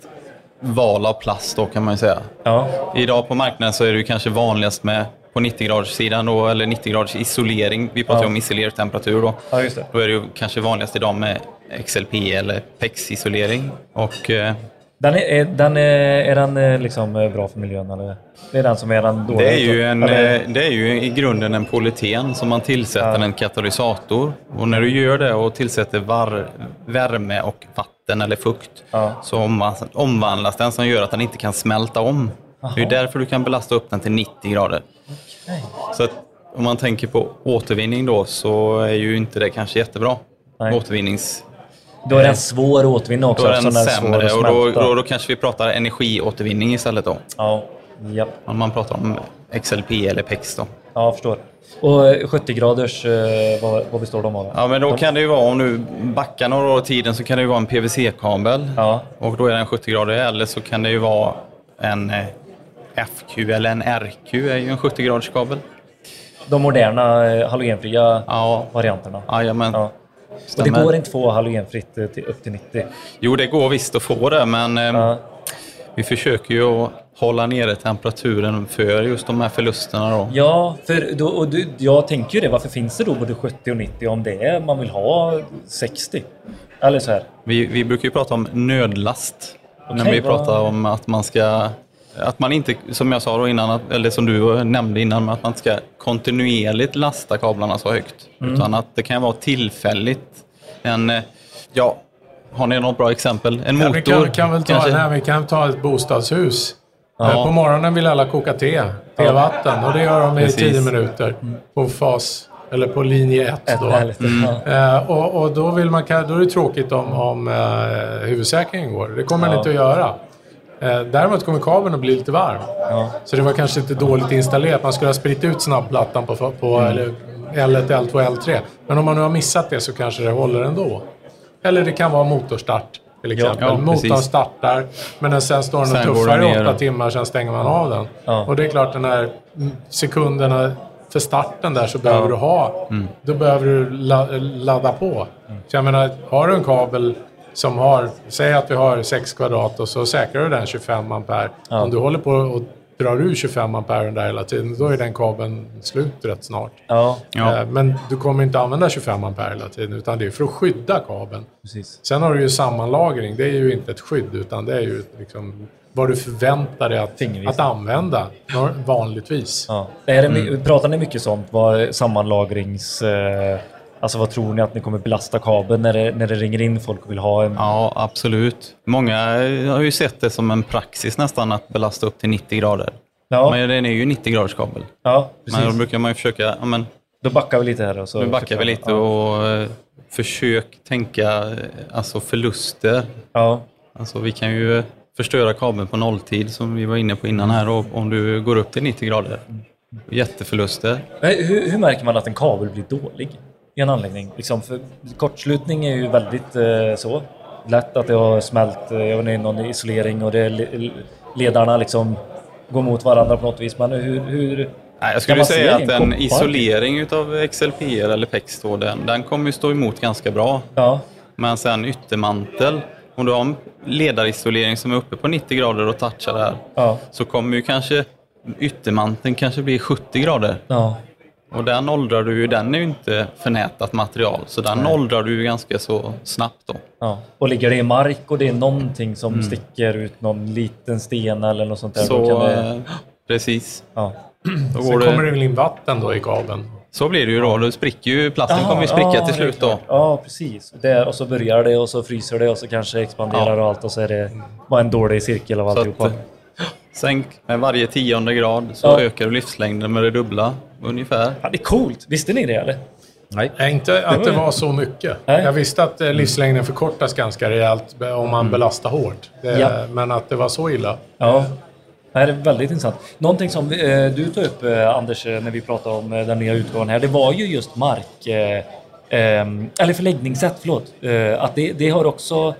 val av plast då kan man ju säga. Ja. Idag på marknaden så är det ju kanske vanligast med på 90 graders sidan då, eller 90 graders isolering. Vi pratar Ja. om isolertemperatur då. ja, just det. Då är det ju kanske vanligast idag med XLP eller PEX-isolering. Och eh, Den är, är, den är, den eh, liksom eh, bra för miljön eller? Det är den som är den dåliga? det, är ju en, Eller- det är ju i grunden en polyten som man tillsätter Ja. en katalysator. Och när du gör det och tillsätter var, värme och vatten eller fukt Ja. så omvandlas- den som gör att den inte kan smälta om. Det är därför du kan belasta upp den till 90 grader. Okej. Så att om man tänker på återvinning då så är ju inte det kanske jättebra. Nej. Återvinnings... Då är den svår att återvinna också. Då är den är sämre att och då, då, då kanske vi pratar energiåtervinning istället då. Ja, ja, Om man pratar om XLP eller PEX då. Ja, jag förstår. Och eh, 70 graders, eh, vad, vad består de av? Ja men då kan det ju vara, om du backar några år i tiden så kan det ju vara en PVC-kabel. Ja. Och då är den 70 grader eller så kan det ju vara en eh, FQ eller en RQ är ju en 70 graders kabel. De moderna eh, halogenfria Ja, varianterna. jajamän. Ja. Och det går inte att få halogenfritt eh, till, upp till 90. Jo, det går visst att få det, men eh, Ja. vi försöker ju att hålla nere temperaturen för just de här förlusterna. Då. Ja, för då, och du, jag tänker ju det. Varför finns det då både 70 och 90 om det är man vill ha 60? Eller så här. Vi, vi brukar ju prata om nödlast. när Okej, vi vad- pratar om att man ska... Att man inte, som jag sa då innan, eller som du nämnde innan, att man ska kontinuerligt lasta kablarna så högt. Mm. Utan att det kan vara tillfälligt. En, eh, ja, har ni något bra exempel? En Ja, motor? vi kan, kan väl ta, kanske? nej, vi kan ta ett bostadshus. Ja. Eh, På morgonen vill alla koka te, tevatten. Och det gör de i Precis. 10 minuter. På fas, eller på linje 1 Ett då. Ja. Eh, och, och då, vill man, då är det tråkigt om, om eh, huvudsäkringen går. Det kommer den Ja. inte att göra. Däremot kommer kabeln att bli lite varm. Ja. Så det var kanske inte dåligt installerat. Man skulle ha spritt ut snabbplattan på, på eller L1, L2, L3. Men om man nu har missat det så kanske det håller ändå. Eller det kan vara motorstart till exempel. ja, Motorn precis. startar, men sen står den och tuffar i åtta timmar, sen stänger man av den. Ja. Och det är klart, den här sekunderna för starten där så behöver du ha, då behöver du la, ladda på. Så jag menar, har du en kabel som har, säg att vi har 6 kvadrat och så säkrar du den 25 ampere. Ja. Om du håller på och drar ur 25 ampere där hela tiden, då är den kabeln slut rätt snart. ja, Ja. Eh, Men du kommer inte använda 25 ampere hela tiden, utan det är för att skydda kabeln. precis. Sen har du ju sammanlagring. Det är ju inte ett skydd, utan det är ju liksom vad du förväntar dig att, att använda vanligtvis. Ja. Är det, Mm. Pratar ni mycket sånt? Vad sammanlagrings... Eh, alltså vad tror ni att ni kommer belasta kabeln när det, när det ringer in folk och vill ha en... Ja, absolut. Många har ju sett det som en praxis nästan att belasta upp till 90 grader. Ja, Men den är ju 90 graders kabel. ja Men då precis. brukar man ju försöka, ja, men, Då backar vi lite här. Och så nu backar vi lite Ja. och eh, försök tänka eh, alltså förluster. Ja. Alltså vi kan ju eh, förstöra kabeln på nolltid som vi var inne på innan här och om du går upp till 90 grader. Jätteförluster. Men Hur, hur märker man att en kabel blir dålig i en anläggning? Liksom för kortslutning är ju väldigt eh, så. Lätt att det har smält, eh, jag vet inte, någon isolering och det, le- ledarna liksom går mot varandra på något vis. Men hur, hur, jag skulle säga att en en koppar? isolering utav XLPR eller PEX då, den, den kommer ju stå emot ganska bra. Ja. Men sen yttermantel, om du har en ledarisolering som är uppe på 90 grader och touchar där, Ja. så kommer ju kanske yttermanteln kanske bli 70 grader. Ja. Och den åldrar du ju, den är ju inte förnätat material, så den åldrar du ju ganska så snabbt då. Ja. Och ligger det i mark och det är någonting som sticker ut, någon liten sten eller något sånt där. då Mm. Så kan det, eh, precis. ja. Då Sen kommer det, det väl in vatten då i kabeln. så blir det ju då. Då spricker ju, plasten kommer ju spricka ja, till det slut då. Ja, precis. Där, och så börjar det och så fryser det och så kanske det expanderar Ja. och allt och så är det bara en dålig cirkel av Så alltihopa. att, Sänk med varje tionde grad så Ja. ökar du livslängden med det dubbla ungefär. Ja, det är coolt. Visste ni det eller? Nej. Nej, inte att det var så mycket. Nej. Jag visste att eh, livslängden förkortas ganska rejält om man belastar hårt. Det, Ja. Men att det var så illa. Ja. Det här är väldigt intressant. Någonting som eh, du tog upp eh, Anders när vi pratade om den nya utgåvan här, det var ju just mark... Eller förläggningssätt, förlåt. Att det, det har också...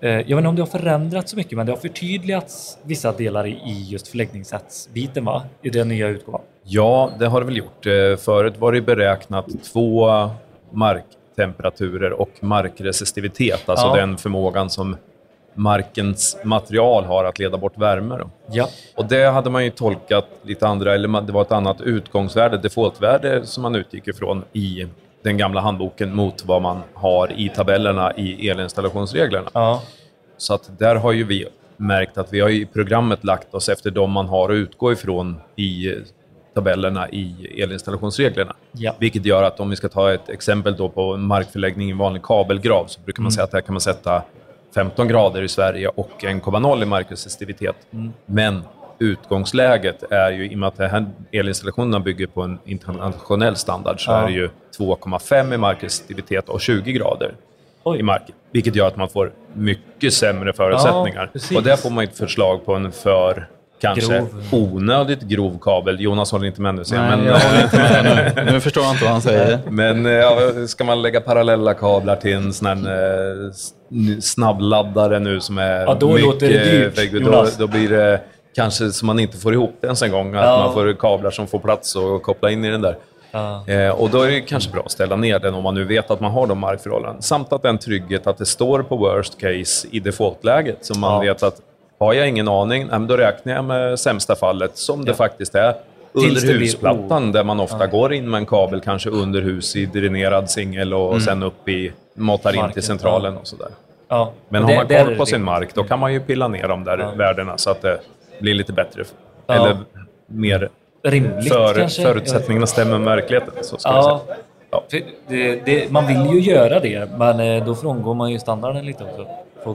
Eh, jag vet inte om det har förändrats så mycket, men det har förtydligats vissa delar i, just förläggningssättsbiten va? I den nya utgåvan. Ja, det har det väl gjort. Eh, Förut var det beräknat två marktemperaturer och markresistivitet, alltså Ja. den förmågan som markens material har att leda bort värme. Då. Ja. Och det hade man ju tolkat lite andra, eller det var ett annat utgångsvärde, defaultvärde som man utgick ifrån i den gamla handboken mot vad man har i tabellerna i elinstallationsreglerna. Ja. Så att där har ju vi märkt att vi har i programmet lagt oss efter de man har att utgå ifrån i tabellerna i elinstallationsreglerna. Ja. Vilket gör att om vi ska ta ett exempel då på markförläggning i vanlig kabelgrav så brukar man säga att där kan man sätta 15 grader i Sverige och 1,0 i markresistivitet. Men utgångsläget är ju, i och med att här elinstallationerna bygger på en internationell standard, så Ja. är det ju 2,5 i markresistivitet och 20 grader Oj. i marken. Vilket gör att man får mycket sämre förutsättningar. precis. och där får man ett förslag på en för kanske Grov. onödigt grov kabel. Jonas håller inte med nu, Nej, men, jag håller inte med nu. Nu förstår jag inte vad han säger. men eh, ja, ska man lägga parallella kablar till en sån här eh, snabbladdare nu som är Ja, då låter det dyrt, då, då blir det kanske så man inte får ihop det ens en gång. Att Ja. man får kablar som får plats och koppla in i den där. Ja. Eh, och då är det kanske bra att ställa ner den om man nu vet att man har de markförhållanden. Samt att den trygghet att det står på worst case i defaultläget. Så man Ja. vet att har jag ingen aning, nej, då räknar jag med sämsta fallet, som det faktiskt är. Tills Under det blir husplattan, där man ofta går in med en kabel, kanske under hus i dränerad singel och sen upp i, matar in Mm. Till centralen och sådär. Ja. Men Och har det- man koll det på sin mark, då kan man ju pilla ner de där Ja. värdena så att det blir lite bättre. Ja. Eller mer Rimligt för, kanske? förutsättningarna stämmer med verkligheten. Så ska jag Ja, säga. Ja. det, det, man vill ju göra det, men eh, då frångår man ju standarden lite också.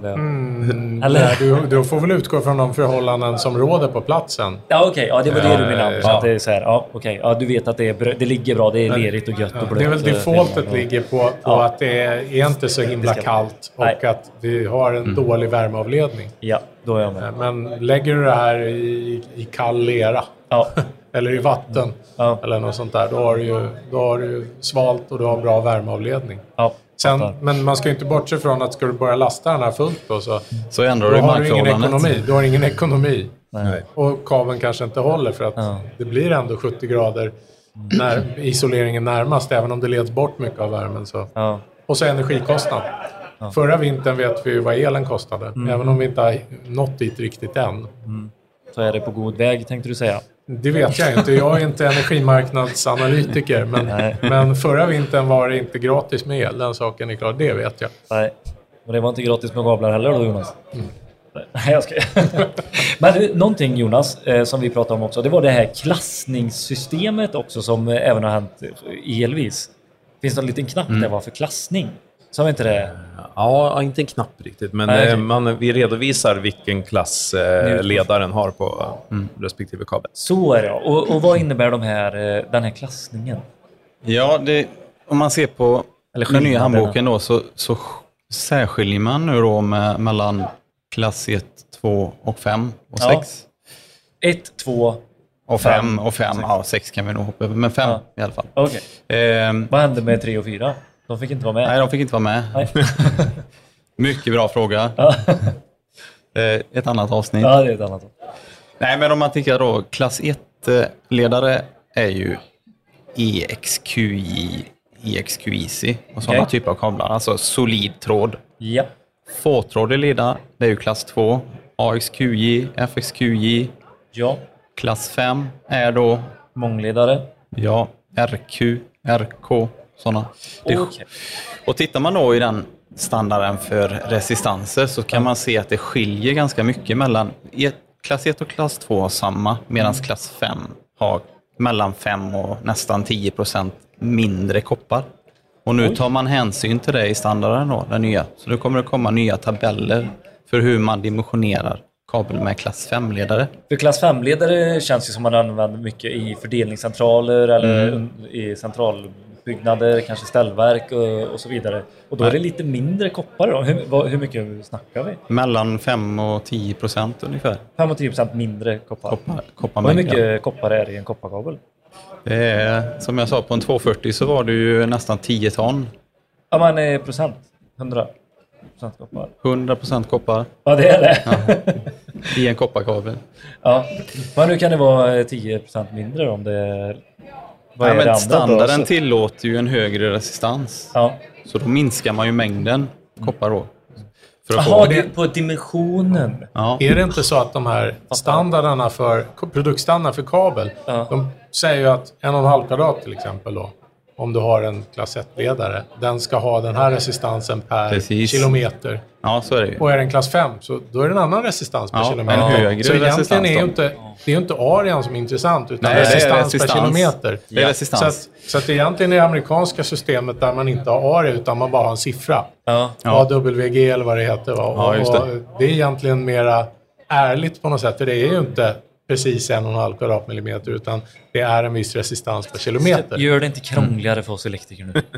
Mm, Eller? nej, du, du får väl utgå från de förhållanden som råder på platsen. Ja, okej. Ja, det var det du menade, Anders. ja. Att det är så här, ja, okej. Ja, du vet att det, är, det ligger bra, det är lerigt och gött och blött. Det är väl och defaultet och- ligger på, på Ja. att det är, är inte så himla kallt och Nej. att vi har en dålig värmeavledning. Ja, då är jag med. Men lägger du det här i, i kall lera Ja, eller i vatten Ja. eller något sånt där, då har du ju, då har du svalt och du har bra värmeavledning. ja. Sen, men man ska ju inte bortse från att ska du börja lasta den här fullt då, så Så ändrar då du har du ingen ekonomi. Du har ingen ekonomi. Nej. Och kabeln kanske inte håller för att Ja. det blir ändå 70 grader när isoleringen närmast, även om det leds bort mycket av värmen. Så. Ja. Och så energikostnad. Förra vintern vet vi ju vad elen kostade, Mm. även om vi inte har nått dit riktigt än. Så är det på god väg, tänkte du säga. Det vet jag inte. Jag är inte energimarknadsanalytiker. Men, men förra vintern var det inte gratis med el. Den saken är klar. Det vet jag. Nej. Och det var inte gratis med kablar heller då, Jonas? Mm. Nej, jag ska... Men du, någonting Jonas, eh, som vi pratade om också, det var det här klassningssystemet också som eh, även har hänt i elvis. Finns det en liten knapp Mm. där var för klassning? Sa vi inte det? Ja, inte en knapp riktigt, men Nej, eh, man, vi redovisar vilken klass eh, ledaren har på eh, respektive kabel. Så är det ja. och, och vad innebär de här, eh, den här klassningen? Ja, det, om man ser på Eller den nya handboken då, så, så särskiljer man nu då med, mellan klass 1, 2 och 5 och Ja. 6. Ett, två, Och 5 och 5, ja 6 kan vi nog hoppa över, men 5 Ja. i alla fall. okej. Ehm, Vad hände med tre och fyra? De fick inte vara med? nej, de fick inte vara med. Mycket bra fråga. Eh, ett annat avsnitt. ja, det är ett annat. Nej, men om man tittar då, klass 1-ledare är ju EXQI, EXQIC och sådana Okej. typer av kablar. Alltså solid tråd. Ja. Fåtrådig leda, det är ju klass 2. AXQJ, FXQJ. Ja. Klass 5 är då Mångledare. ja, RQ, RK, Det- Okej. Och tittar man då i den standarden för resistanser så kan man se att det skiljer ganska mycket mellan... i- Klass 1 och klass 2 har samma, medan klass 5 har mellan 5 och nästan 10 procent mindre koppar. Och nu tar man hänsyn till det i standarden, då, den nya. Så nu kommer det komma nya tabeller för hur man dimensionerar kabel med klass 5-ledare. För klass 5-ledare känns ju som man använder mycket i fördelningscentraler eller Mm. i centralbyggnader, kanske ställverk och, och så vidare. Och då är det lite mindre koppar då. Hur, vad, hur mycket snackar vi? Mellan 5 och 10 procent ungefär. 5-10% mindre koppar. Koppar, Och hur mycket koppar är det i en kopparkabel? Det är, som jag sa, på en 240 så var det ju nästan 10 ton. Ja, men eh, procent. 100 procent koppar. 100 procent koppar Ja, det är det. i en kopparkabel. Ja. Men nu kan det vara eh, 10 procent mindre om det är... Vad Ja, är det men andra standarden då? tillåter ju en högre resistans. Ja. Så då minskar man ju mängden koppar då. För att Jaha, få, det, på dimensionen. ja, Är det inte så att de här standarderna för produktstandard för kabel, Ja. de säger ju att en och en halv kvadrat till exempel då, om du har en klass 1-ledare, den ska ha den här resistansen per Precis. kilometer. ja, så är det. Och är det en klass 5 så då är det en annan resistans per Ja, kilometer. en högre så egentligen resistans är ju inte, det är inte arean som är intressant utan Nej, det är resistans, per resistans. kilometer. Det är resistans. Så, att, så att egentligen är det amerikanska systemet där man inte har area utan man bara har en siffra. Ja. Ja. AWG eller vad det heter. Va? Ja, just det. Och det är egentligen mera ärligt på något sätt. För det är ju inte precis en och en halv kvadratmillimeter utan det är en viss resistans per kilometer. Gör det inte krångligare för oss elektriker nu.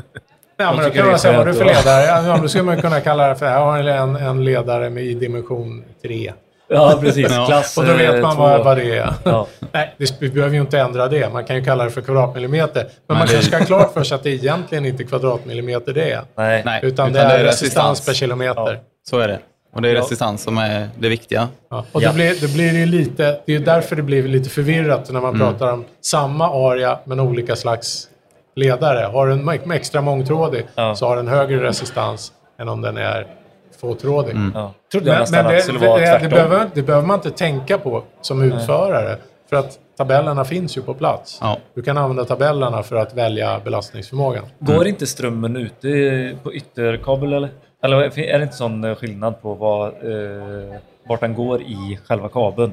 Ja, men då kan det är man säga vad du för ledare. Ja, då skulle man kunna kalla det för jag har en, en ledare med i dimension 3. Ja, precis. Ja. Klass Och då vet man eh, vad, två. vad det är. Ja. Nej, det, vi behöver ju inte ändra det. Man kan ju kalla det för kvadratmillimeter. Men man det- kanske ska ha klart för sig att det egentligen inte är kvadratmillimeter det är. Nej. Nej, Utan, det är resistans per kilometer. Så är det. Och det är Ja. resistans som är det viktiga. Ja. Och Ja. det, blir, det blir lite, det är därför det blir lite förvirrat när man pratar om samma area men olika slags ledare. Har du en extra mångtrådig Ja. så har den högre resistans än om den är fåtrådig. Ja. Trodde jag Men, men det, det det, behöver, det behöver man inte tänka på som utförare. För att tabellerna finns ju på plats. Ja. Du kan använda tabellerna för att välja belastningsförmågan. Går inte strömmen ute i- på ytterkabel eller? Eller är det inte sån eh, skillnad på vad, eh, vart den går i själva kabeln?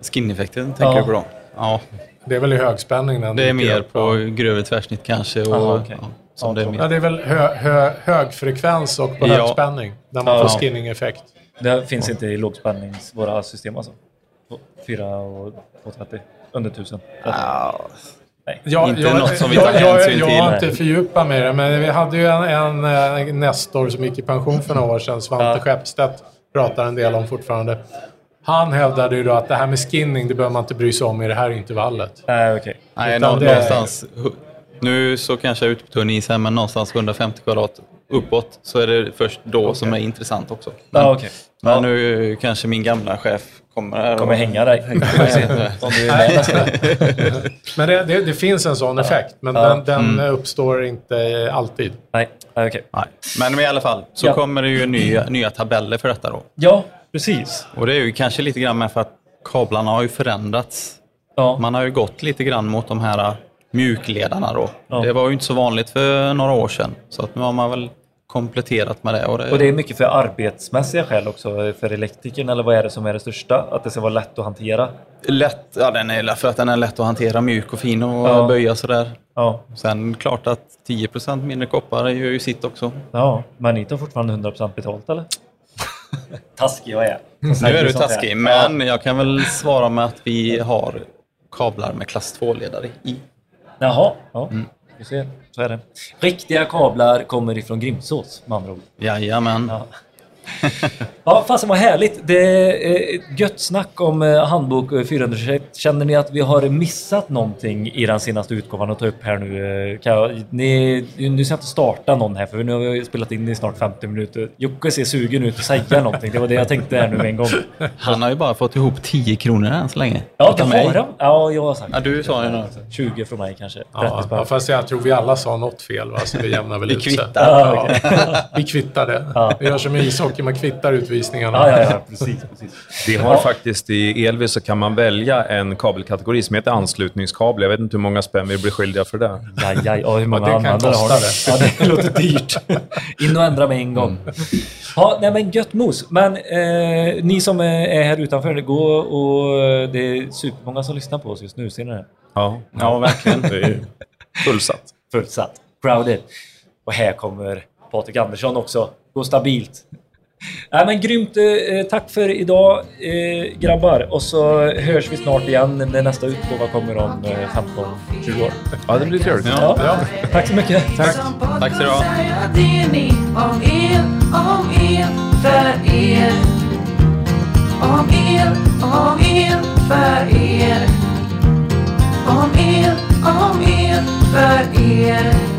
Skin-effekten tänker Ja. du på då? Ja, Det är väl i högspänning den det är mer på ja. grövre tvärsnitt kanske. Och, Aha, okej. ja, som Ja, det är. Ja, det är väl hö, hö, högfrekvens och på Ja. högspänning. Där man Ja. får skinning-effekt. Det finns inte i lågspännings våra system alltså? På 4 och 230? Under 1000? Ja, Ja, Inte jag, något som vi jag, tar jag, hänsyn jag till. har inte fördjupat mig i det, men vi hade ju en, en, eh, Nestor som gick i pension för några år sedan, Svante Ja. Skeppstedt, pratar en del om fortfarande. Han hävdade ju då att det här med skinning, det behöver man inte bry sig om i det här intervallet. Nej, okej. Nej, Utan nå- det någonstans... Nu så kanske jag är ute på tunn is här, men någonstans 150 kvadrat uppåt så är det först då som är intressant också. Men, Ja, okej. men Ja. nu kanske min gamla chef kommer Kommer hänga dig. Om du är med nästa gång. Men det, det, det finns en sån effekt, men Ja. den, den uppstår inte alltid. Nej, okej. Nej. Men i alla fall så Ja. kommer det ju nya, nya tabeller för detta då. Ja, precis. Och det är ju kanske lite grann med för att kablarna har ju förändrats. Ja. Man har ju gått lite grann mot de här mjukledarna då. Ja. Det var ju inte så vanligt för några år sedan. Så att nu har man väl kompletterat med det. Och det, Och det är mycket för arbetsmässiga skäl också för elektrikern, eller vad är det som är det största? Att det ska vara lätt att hantera? lätt, ja, den är, för att den är lätt att hantera, mjuk och fin och Ja. böja sådär. Ja, Sen klart att 10% mindre koppar gör ju sitt också. ja. men ni tar fortfarande 100% betalt eller? Taskig jag är. Nu är du taskig, men jag kan väl svara med att vi har kablar med klass 2-ledare i. Jaha, ja. Vi ser. Så är det. Riktiga kablar kommer ifrån Grimsås med andra ord. Jajamän. Ja. Ja, fasen vad härligt. Det är ett gött snack om eh, handbok 421. Känner ni att vi har missat någonting i den senaste utgåvan att ta upp här nu? Eh, Kan jag, ni, nu ska jag inte starta någon här för nu har vi spelat in i snart 50 minuter. Jocke ser sugen ut att säga någonting. Det var det jag tänkte här nu med en gång. Han har ju bara fått ihop 10 kronor än så länge. Ja, det har han. Ja, jag har sagt Ja, du sa det nu. 20 från mig kanske. 30 Ja, ja, fast jag tror vi alla sa något fel, va? så det jämnar väl Vi ut sig. kvittar. Ja, okej. Vi kvittar det. Ja. Vi gör som i ishockey, man kvittar utvisningarna. Ja, ja, ja, precis. precis. Vi har faktiskt i Elvis så kan man välja en kabelkategori som heter anslutningskabel. Jag vet inte hur många spänn vi blir skyldiga för det. Jaj, jaj, ja, hur många Ja, det kan användare har du? Ja, det låter dyrt. In och ändra med en gång. Ja, nej men gött mos. Men eh, ni som är är här utanför, gå och det är supermånga som lyssnar på oss just nu. Ser ni det? Ja, Ja, verkligen. det är fullsatt. Fullsatt. Crowded. Och här kommer Patrik Andersson också. Gå stabilt. Nej, men grymt. Eh, tack för idag eh, grabbar. Och så hörs vi snart igen när nästa utgåva kommer om eh, 15-20 år. Ja, det blir trevligt. Ja. Ja. Tack så mycket. Tack. Tack ska du ha. Säga det ni om er, om er, för er. Om er, om er, för er. Om er, om er, för er.